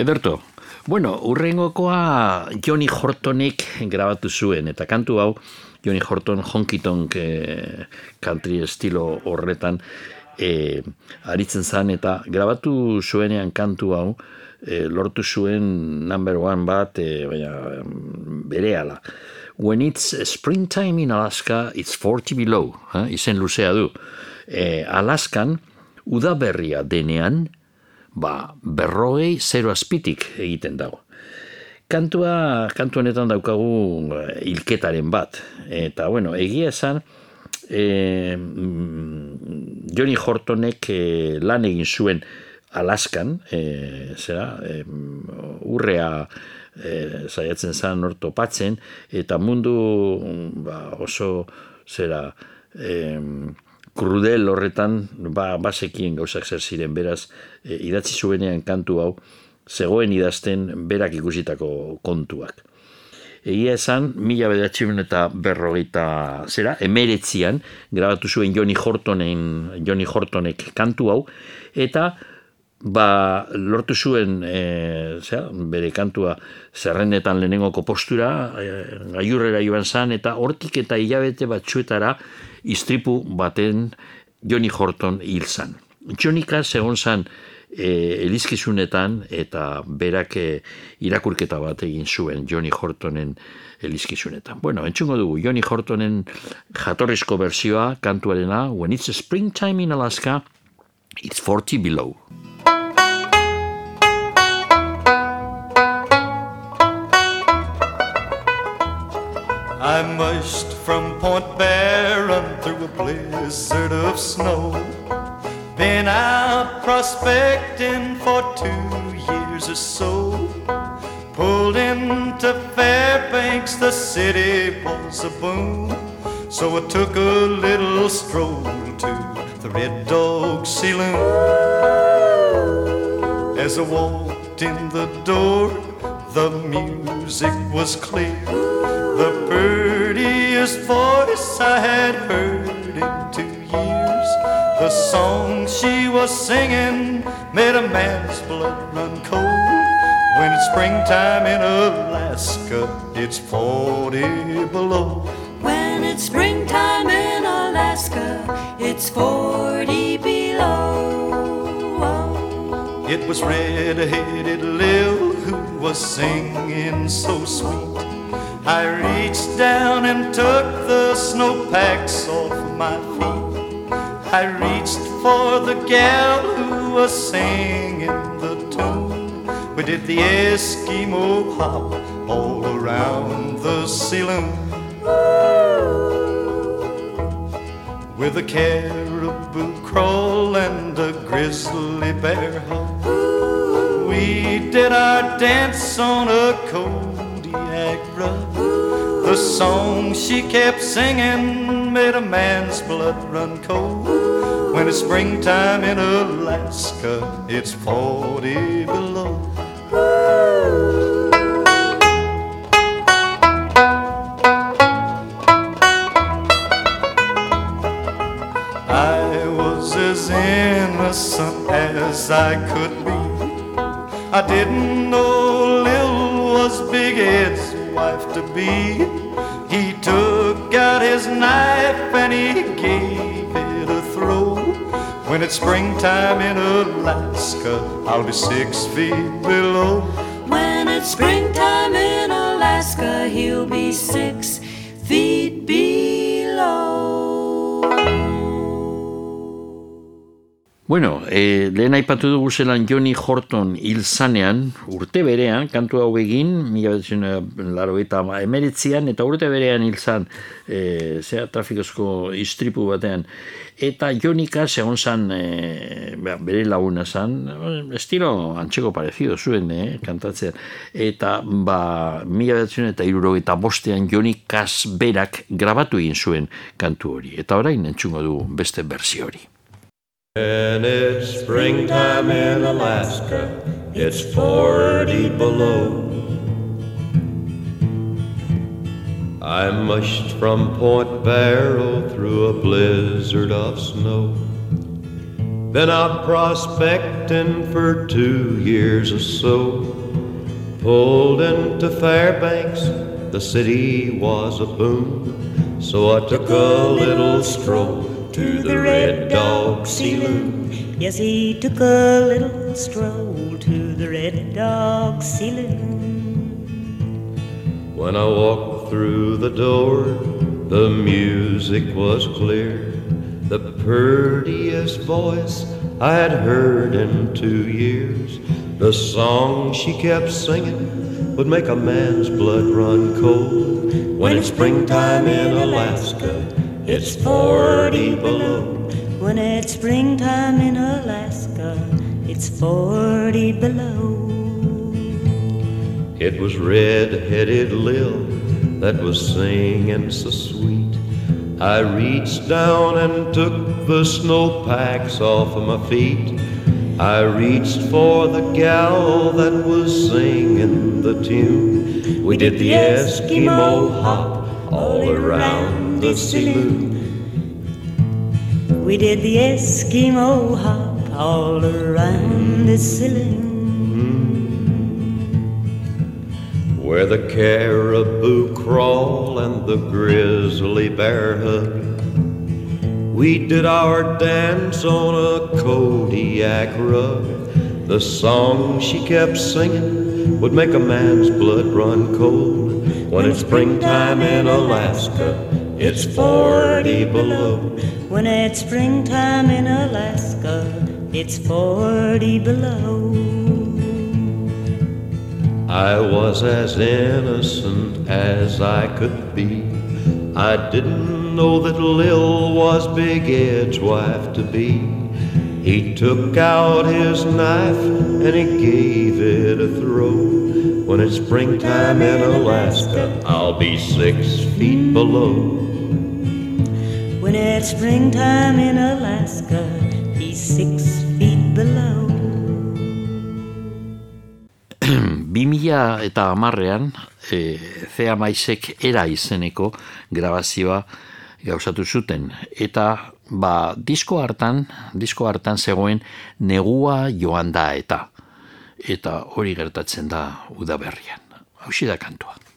Ederto, bueno, urrengokoa Johnny Hortonek grabatu zuen, eta kantu hau, Johnny Horton honkiton eh, country estilo horretan e, aritzen zan, eta grabatu zuenean kantu hau, e, lortu zuen number one bat, e, baina bere ala. When it's springtime in Alaska, it's 40 below, eh? izen luzea du. E, Alaskan, udaberria denean, ba, berrogei zero azpitik egiten dago. Kantua, kantu honetan daukagu hilketaren bat. Eta, bueno, egia esan, e, Johnny Hortonek e, lan egin zuen Alaskan, e, zera, e, urrea e, zaiatzen zen ortopatzen, eta mundu ba, oso, zera, e, krudel horretan, ba, basekien gauzak zer ziren, beraz, e, idatzi zuenean kantu hau, zegoen idazten berak ikusitako kontuak. Egia esan, mila bedatxiun eta berrogeita zera, emeretzian, grabatu zuen Johnny Hortonen, Johnny Hortonek kantu hau, eta ba, lortu zuen e, zera, bere kantua zerrendetan lehenengoko postura, e, gaiurrera joan zan, eta hortik eta hilabete batzuetara istripu baten Johnny Horton hil zan. Johnnyka segon zan, e, elizkizunetan eta berak e, irakurketa bat egin zuen Johnny Hortonen elizkizunetan. Bueno, entzungo dugu Johnny Hortonen jatorrizko berzioa kantuarena When it's springtime in Alaska, it's 40 below. I mushed from Point Barron through a blizzard of snow. Been out prospecting for two years or so. Pulled into Fairbanks, the city was a boom. So I took a little stroll to the Red Dog Saloon. As I walked in the door, the music was clear. The prettiest voice I had heard in two years. The song she was singing made a man's blood run cold. When it's springtime in Alaska, it's 40 below. When it's springtime in Alaska, it's 40 below. It was red-headed Lil who was singing so sweet. I reached down and took the snowpacks off my feet. I reached for the gal who was singing the tune. We did the Eskimo hop all around the saloon. With a caribou crawl and a grizzly bear hug. We did our dance on a rug. The song she kept singing made a man's blood run cold. When it's springtime in Alaska, it's 40 below. I was as innocent as I could be. I didn't know Lil was Big Ed's wife to be. It's springtime in Alaska, I'll be six feet below. When it's springtime in Alaska, he'll be six feet Bueno, e, lehen aipatu dugu zelan Johnny Horton hil zanean, urte berean, kantu hau egin, mila betzen laro eta emeritzian, eta urte berean hil zan, e, zera trafikozko istripu batean. Eta Jonika segon zan, e, bere laguna zan, estilo antxeko parezido zuen, eh, kantatzen. Eta, ba, mila betzen eta iruro eta bostean Jonikaz berak grabatu egin zuen kantu hori. Eta orain entzungo du beste berzio hori. When it's springtime in Alaska, it's 40 below. I mushed from Point Barrow through a blizzard of snow. Been out prospecting for two years or so. Pulled into Fairbanks, the city was a boom. So I took a little stroll to the Red Dog Saloon. Yes, he took a little stroll to the Red Dog Saloon. When I walked through the door, the music was clear. The prettiest voice I had heard in two years. The song she kept singing would make a man's blood run cold. When it's springtime in Alaska, it's 40 below. When it's springtime in Alaska, it's 40 below. It was red-headed Lil that was singing so sweet. I reached down and took the snow packs off of my feet. I reached for the gal that was singing the tune. We did the Eskimo hop all around the saloon. We did the Eskimo hop all around the saloon. Where the caribou crawl and the grizzly bear hug. We did our dance on a Kodiak rug. The song she kept singing would make a man's blood run cold. When it's springtime in Alaska, it's 40 below. When it's springtime in Alaska, it's 40 below. I was as innocent as I could be. I didn't know that Lil was Big Ed's wife to be. He took out his knife and he gave it a throw. When it's springtime in Alaska, I'll be six feet below. It's springtime in Alaska, he's six feet below. Bi mila eta hamarrean, e, Zea Maisek era izeneko grabazioa gauzatu zuten. Eta ba, disko hartan, disko hartan zegoen negua joan da eta. Eta hori gertatzen da udaberrian. Hau da kantua.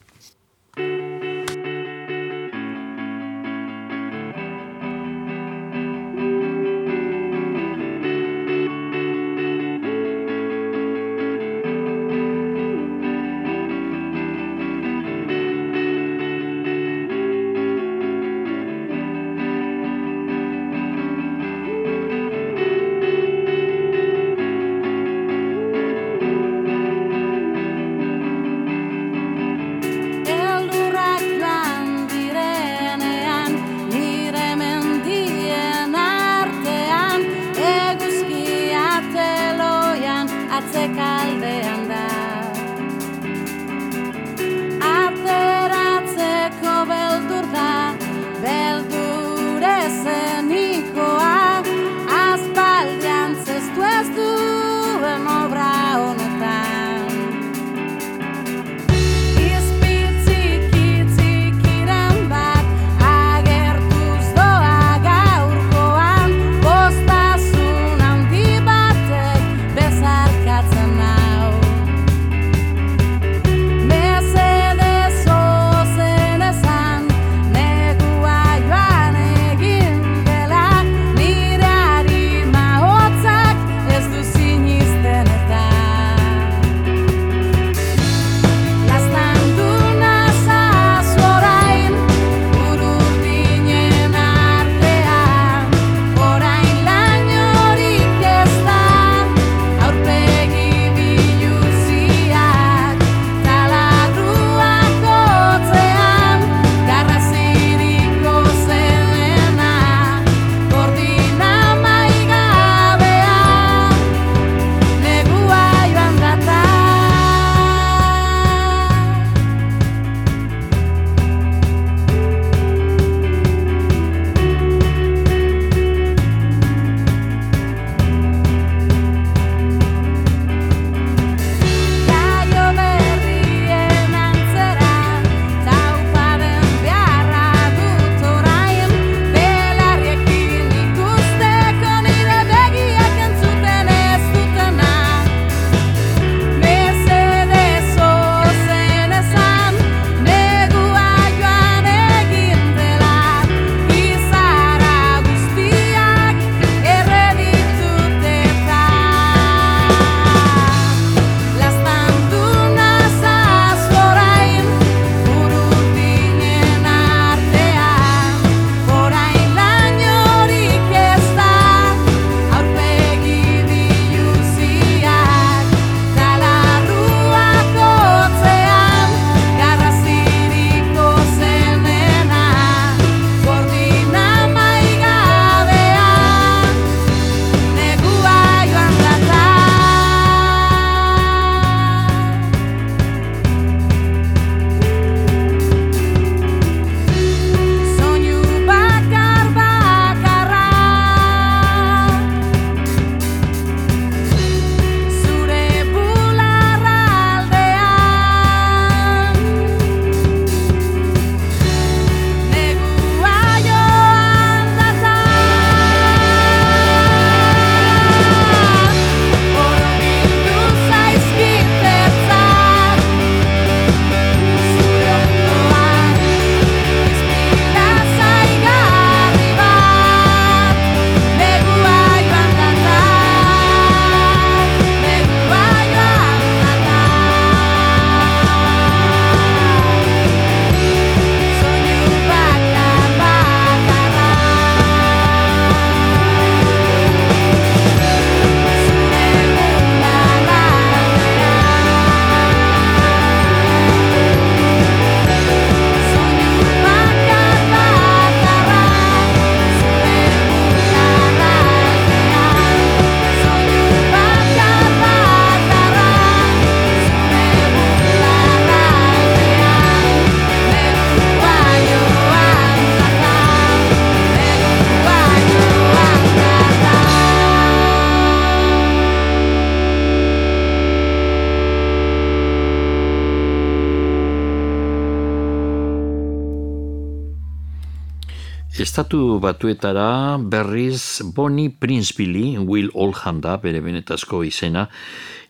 Batuetara berriz Bonnie Prince Billy, Will Oldham da, bere benetazko izena,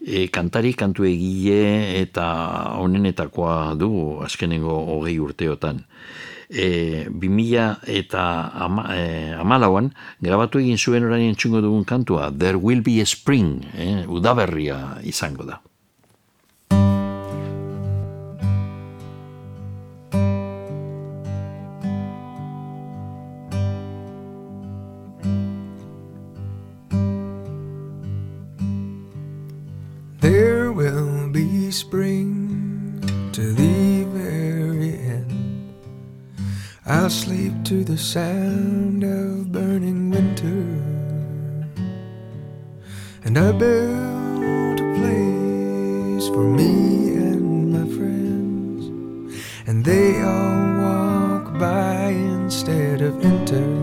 e, kantari kantu egile eta honenetakoa du azkenengo hogei urteotan. E, 2000 eta ama, e, amalauan, grabatu egin zuen orain entzungo dugun kantua, There Will Be a Spring, e, udaberria izango da. And I built a place for me and my friends. And they all walk by instead of enter.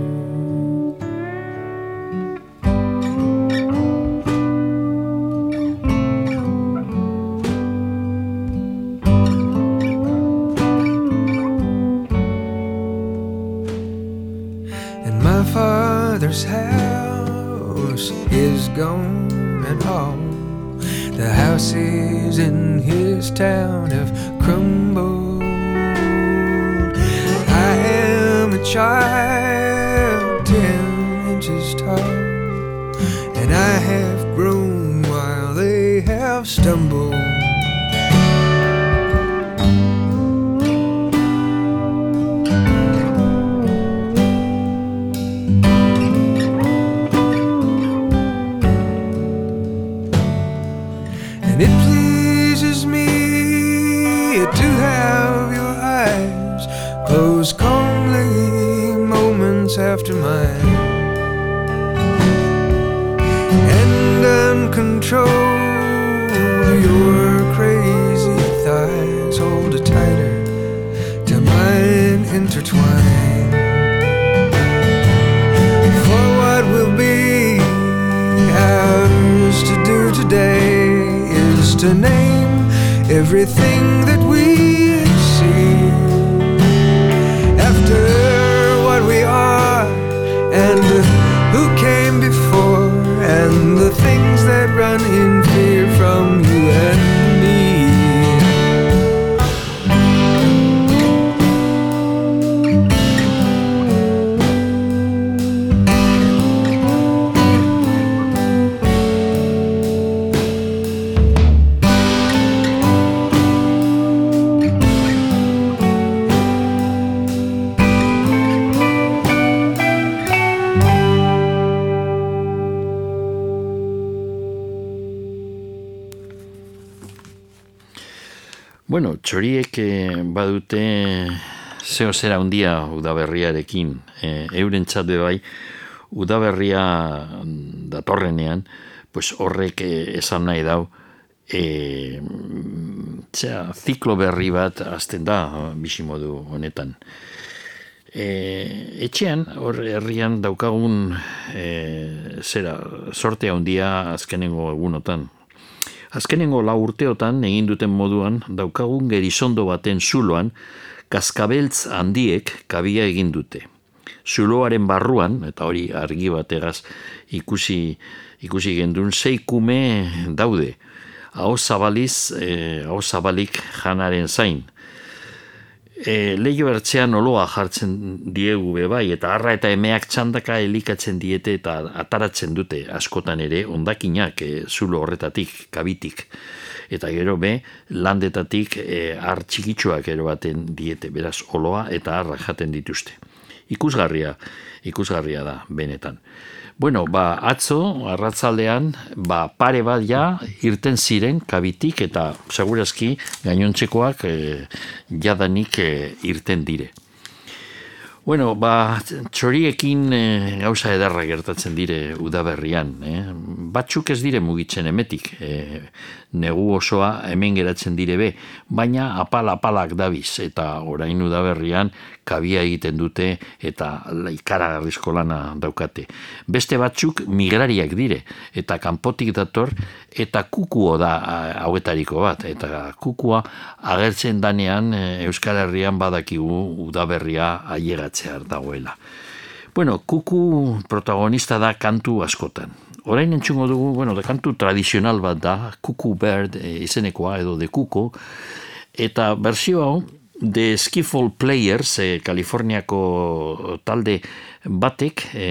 Zeo zera handia udaberriarekin. E, euren txat bai, udaberria datorrenean, pues horrek eh, esan nahi dau, e, txea, ziklo berri bat azten da bizimodu honetan. E, etxean, hor herrian daukagun e, zera, sorte handia azkenengo egunotan. Azkenengo lau urteotan egin duten moduan daukagun gerizondo baten zuloan kaskabeltz handiek kabia egin dute. Zuloaren barruan, eta hori argi bategaz ikusi, ikusi gendun, sei kume daude. Hau zabaliz, eh, zabalik janaren zain. E, Leio ertzean oloa jartzen diegu bai, eta harra eta emeak txandaka elikatzen diete eta ataratzen dute askotan ere ondakinak e, zulo horretatik, kabitik. Eta gero be, landetatik e, har txikitsuak ero baten diete, beraz oloa eta harra jaten dituzte. Ikusgarria, ikusgarria da, benetan. Bueno, ba, atzo, arratzaldean, ba, pare bat ja, irten ziren, kabitik, eta segurazki, gainontzekoak, e, jadanik e, irten dire. Bueno, ba, txoriekin e, gauza edarra gertatzen dire udaberrian. Eh? Batzuk ez dire mugitzen emetik, e, negu osoa hemen geratzen dire be, baina apal-apalak dabiz, eta orain udaberrian kabia egiten dute eta ikaragarrizko lana daukate. Beste batzuk migrariak dire, eta kanpotik dator, eta kukuo da hauetariko bat, eta kukua agertzen danean Euskal Herrian badakigu udaberria ailegatzea dagoela. Bueno, kuku protagonista da kantu askotan. Orain entzungo dugu, bueno, da kantu tradizional bat da, kuku bird e, izenekoa edo de kuko, eta berzio hau, The Skiffle Players, e, Kaliforniako talde batek e,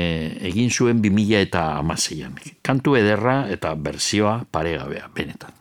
egin zuen 2000 eta amaseian. Kantu ederra eta berzioa paregabea, benetan.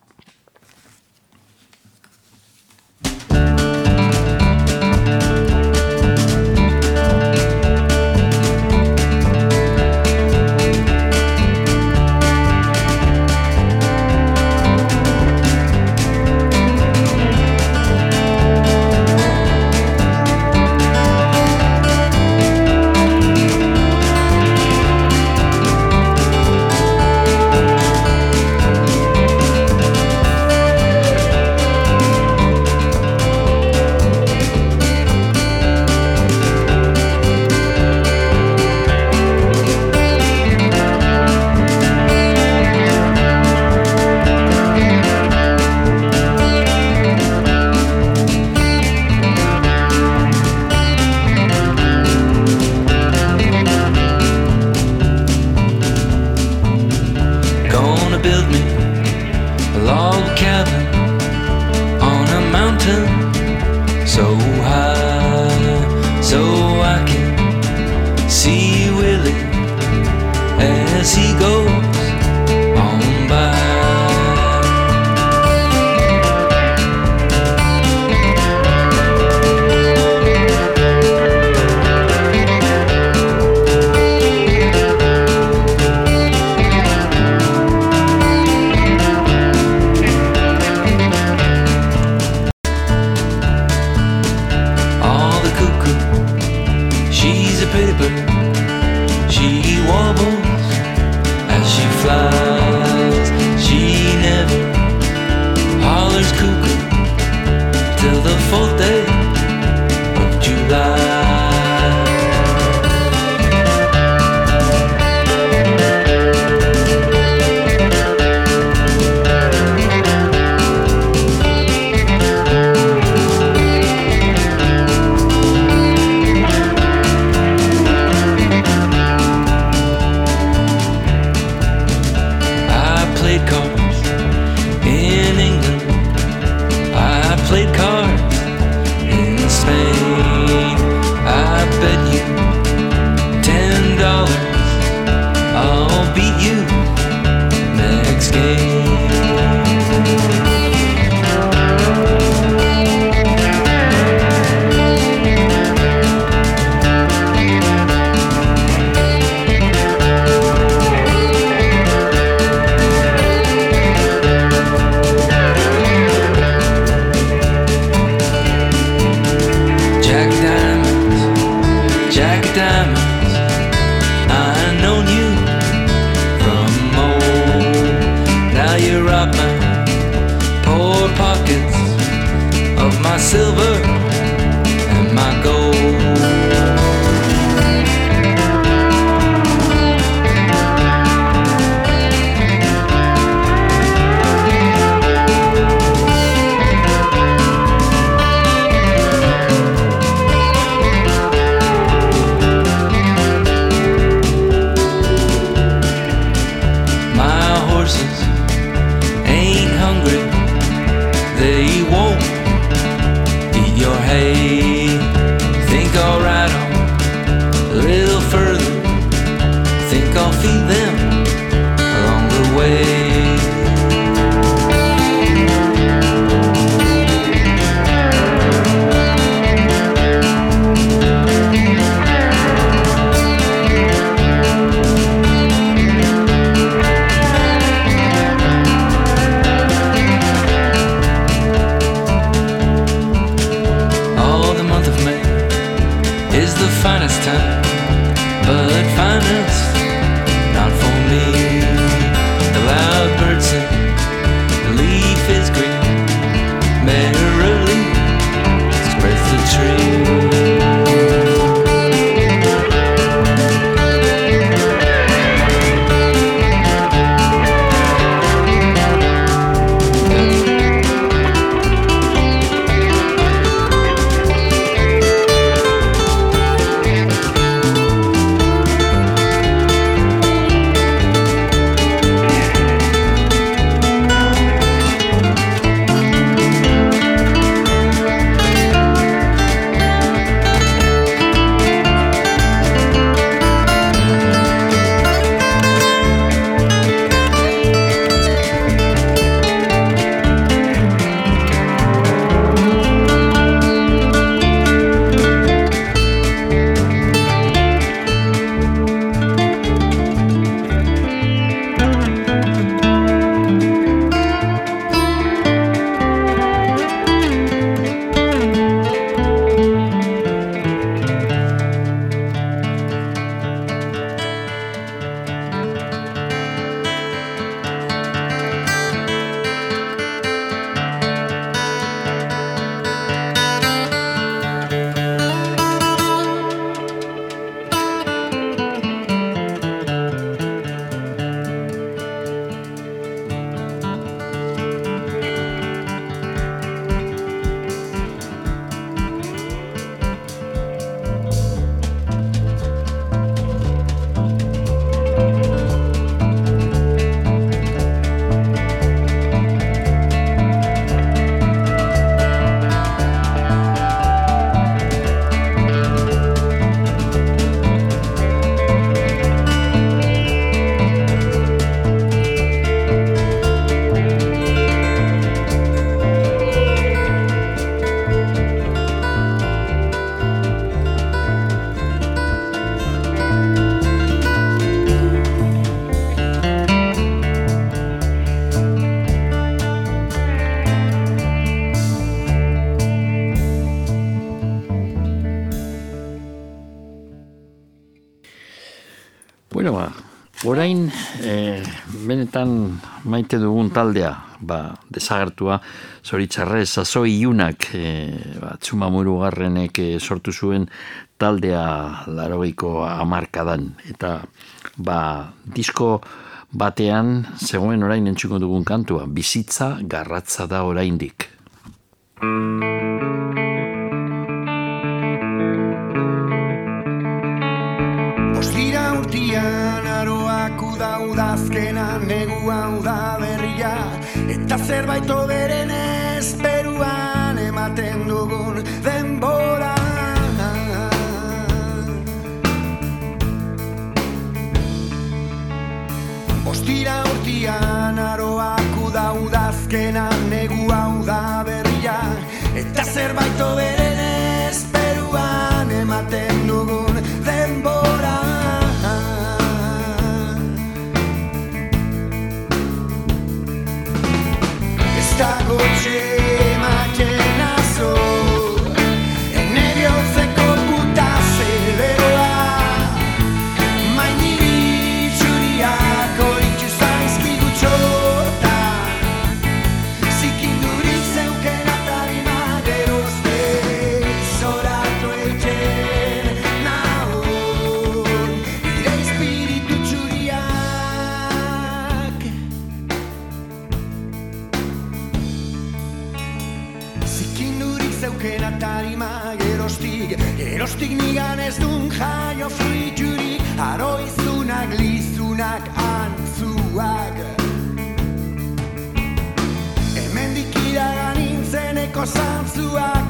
Benetan maite dugun taldea, ba, desagertua, zoritxarrez, sasoi iunak, e, ba, txumamuru garrenek e, sortu zuen taldea larogeiko amarkadan. Eta, ba, disko batean, zegoen orain entzuko dugun kantua, bizitza garratza da oraindik. Uda udazkena negua uda berria. Eta zerbait oberen esperuan ematen dugun denbora. Ostira urtian aroak uda udazkena negua uda berria. Eta zerbait oberen dun jaio fruiturik Aroizunak, lizunak, antzuak Hemendik iragan nintzeneko zantzuak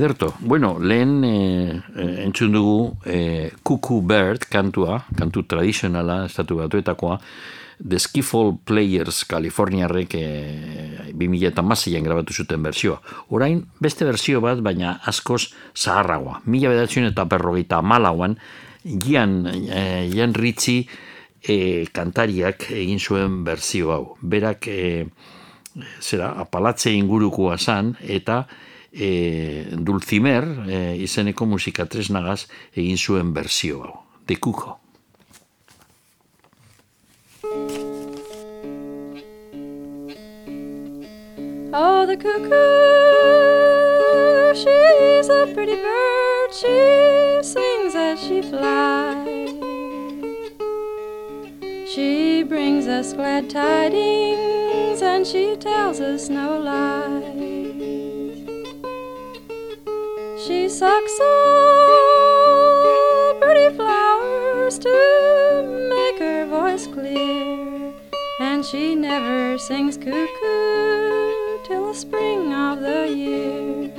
Ederto, bueno, lehen e, entzun dugu e, Cuckoo Bird kantua, kantu tradizionala, estatu batuetakoa, The Skiffle Players Kaliforniarrek e, 2008an grabatu zuten bersioa. Orain, beste bersio bat, baina askoz zaharragoa. Mila bedatzen eta berrogeita malauan, Gian, e, Gian Ritchie e, kantariak egin zuen berzio hau. Berak, e, zera, apalatze ingurukoa zan, eta e, Dulcimer e, izeneko musika tresnagaz egin zuen berzio hau, dekuko. Oh, the cuckoo, she's a pretty bird, she sings as she flies. She brings us glad tidings and she tells us no lies. She sucks all pretty flowers to make her voice clear, and she never sings cuckoo till the spring of the year.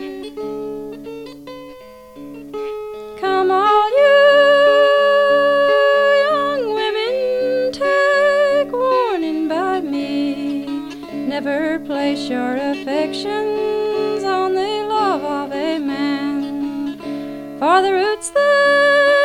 Come all you young women, take warning by me. Never place your affections for the roots they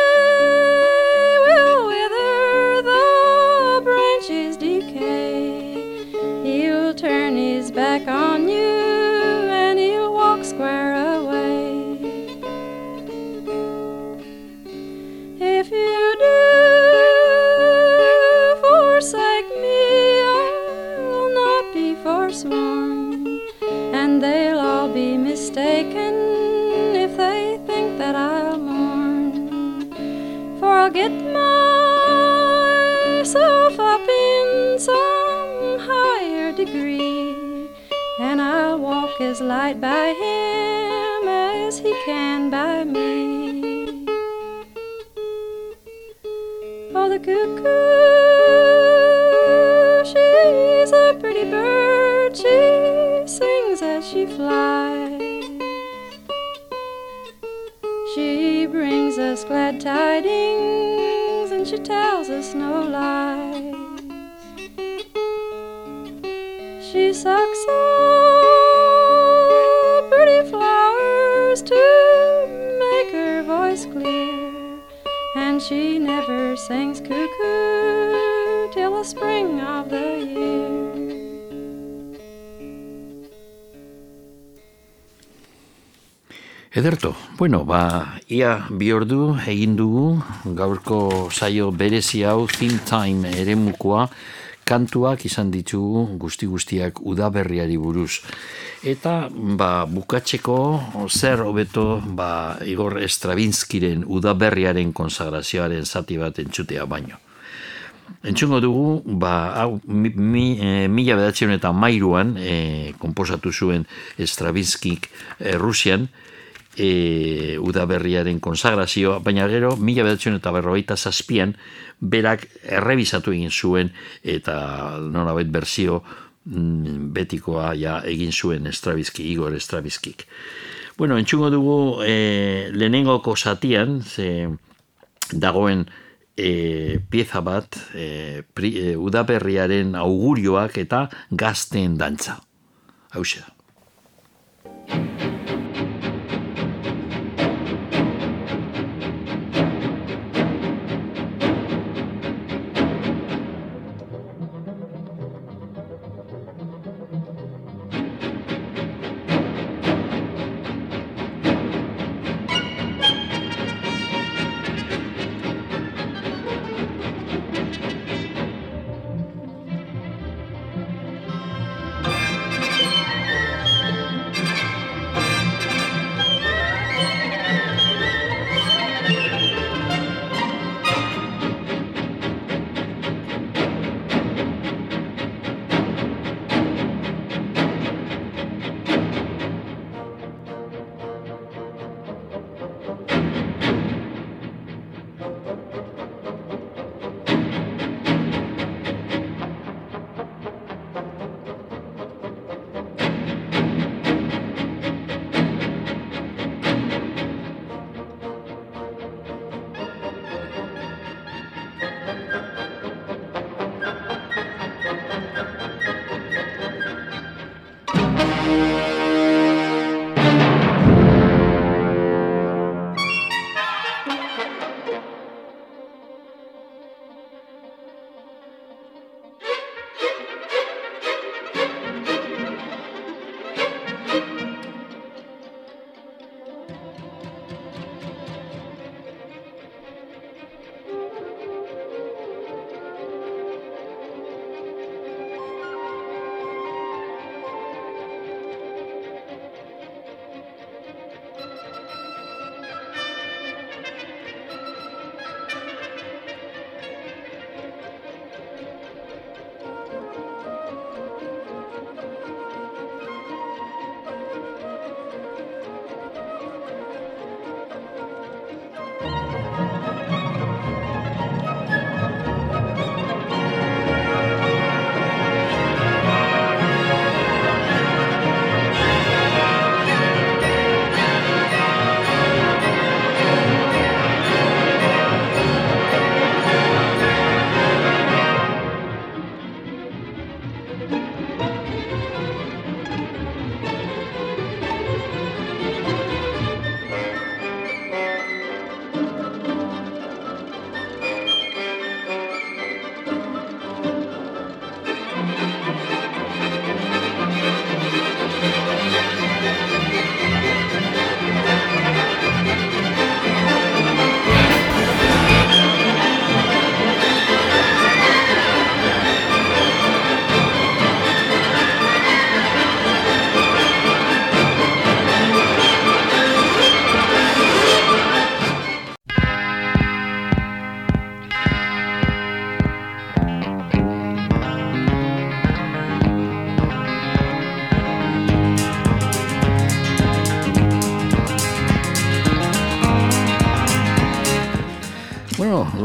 degree, and I'll walk as light by him as he can by me. Oh, the cuckoo, she's a pretty bird. She sings as she flies. She brings us glad tidings and she tells us no lies. All pretty flowers to make her voice clear, and she never sings cuckoo till the spring of the year. Ederto, bueno, ba, ia bi ordu egin dugu, gaurko saio berezi hau, Theme Time eremukoa, kantuak izan ditugu guzti guztiak udaberriari buruz. Eta, ba, bukatzeko, zer hobeto, ba, Igor Stravinskiren udaberriaren konsagrazioaren zati bat entzutea baino. Entzungo dugu, ba, hau, mi, mi, e, mila bedatzen eta mairuan, e, komposatu zuen Stravinskik e, Rusian, e, udaberriaren konsagrazioa, baina gero, mila bedatzen eta berrogeita zazpian, berak errebizatu egin zuen, eta nolabait berzio mm, betikoa ja egin zuen Stravinsky, Igor Stravinskik. Bueno, entzungo dugu e, lehenengoko zatian, ze dagoen e, pieza bat, e, pri, e, udaberriaren augurioak eta gazteen dantza. Hau da.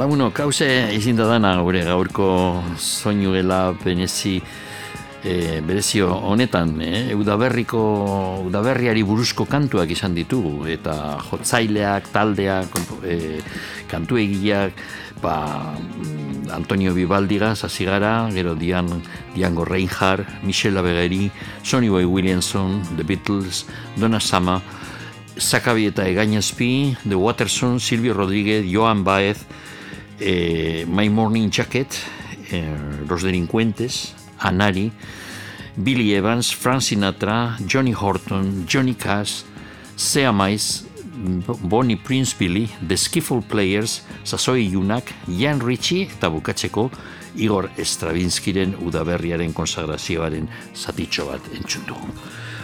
Laguno, kause izin da dana gure gaurko soinuela penezi e, berezio honetan, eh? udaberriko, udaberriari buruzko kantuak izan ditugu, eta jotzaileak, taldeak, e, kantu egileak, ba, Antonio Vivaldiga, zazigara, gero Dian, Diango Reinhardt, Michelle Abegeri, Sonny Boy Williamson, The Beatles, Donna Sama, Zakabi eta Egainazpi, The Waterson, Silvio Rodríguez, Joan Baez, eh, My Morning Jacket, eh, Los Delincuentes, Anari, Billy Evans, Frank Sinatra, Johnny Horton, Johnny Cash, Sea Mais, Bonnie Prince Billy, The Skiffle Players, Sasoi Yunak, Jan Ritchie eta bukatzeko Igor Stravinskiren udaberriaren konsagrazioaren zatitxo bat entzun dugu.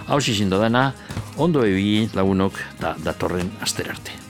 Hau zizin dana, ondo ebi lagunok da datorren asterarte.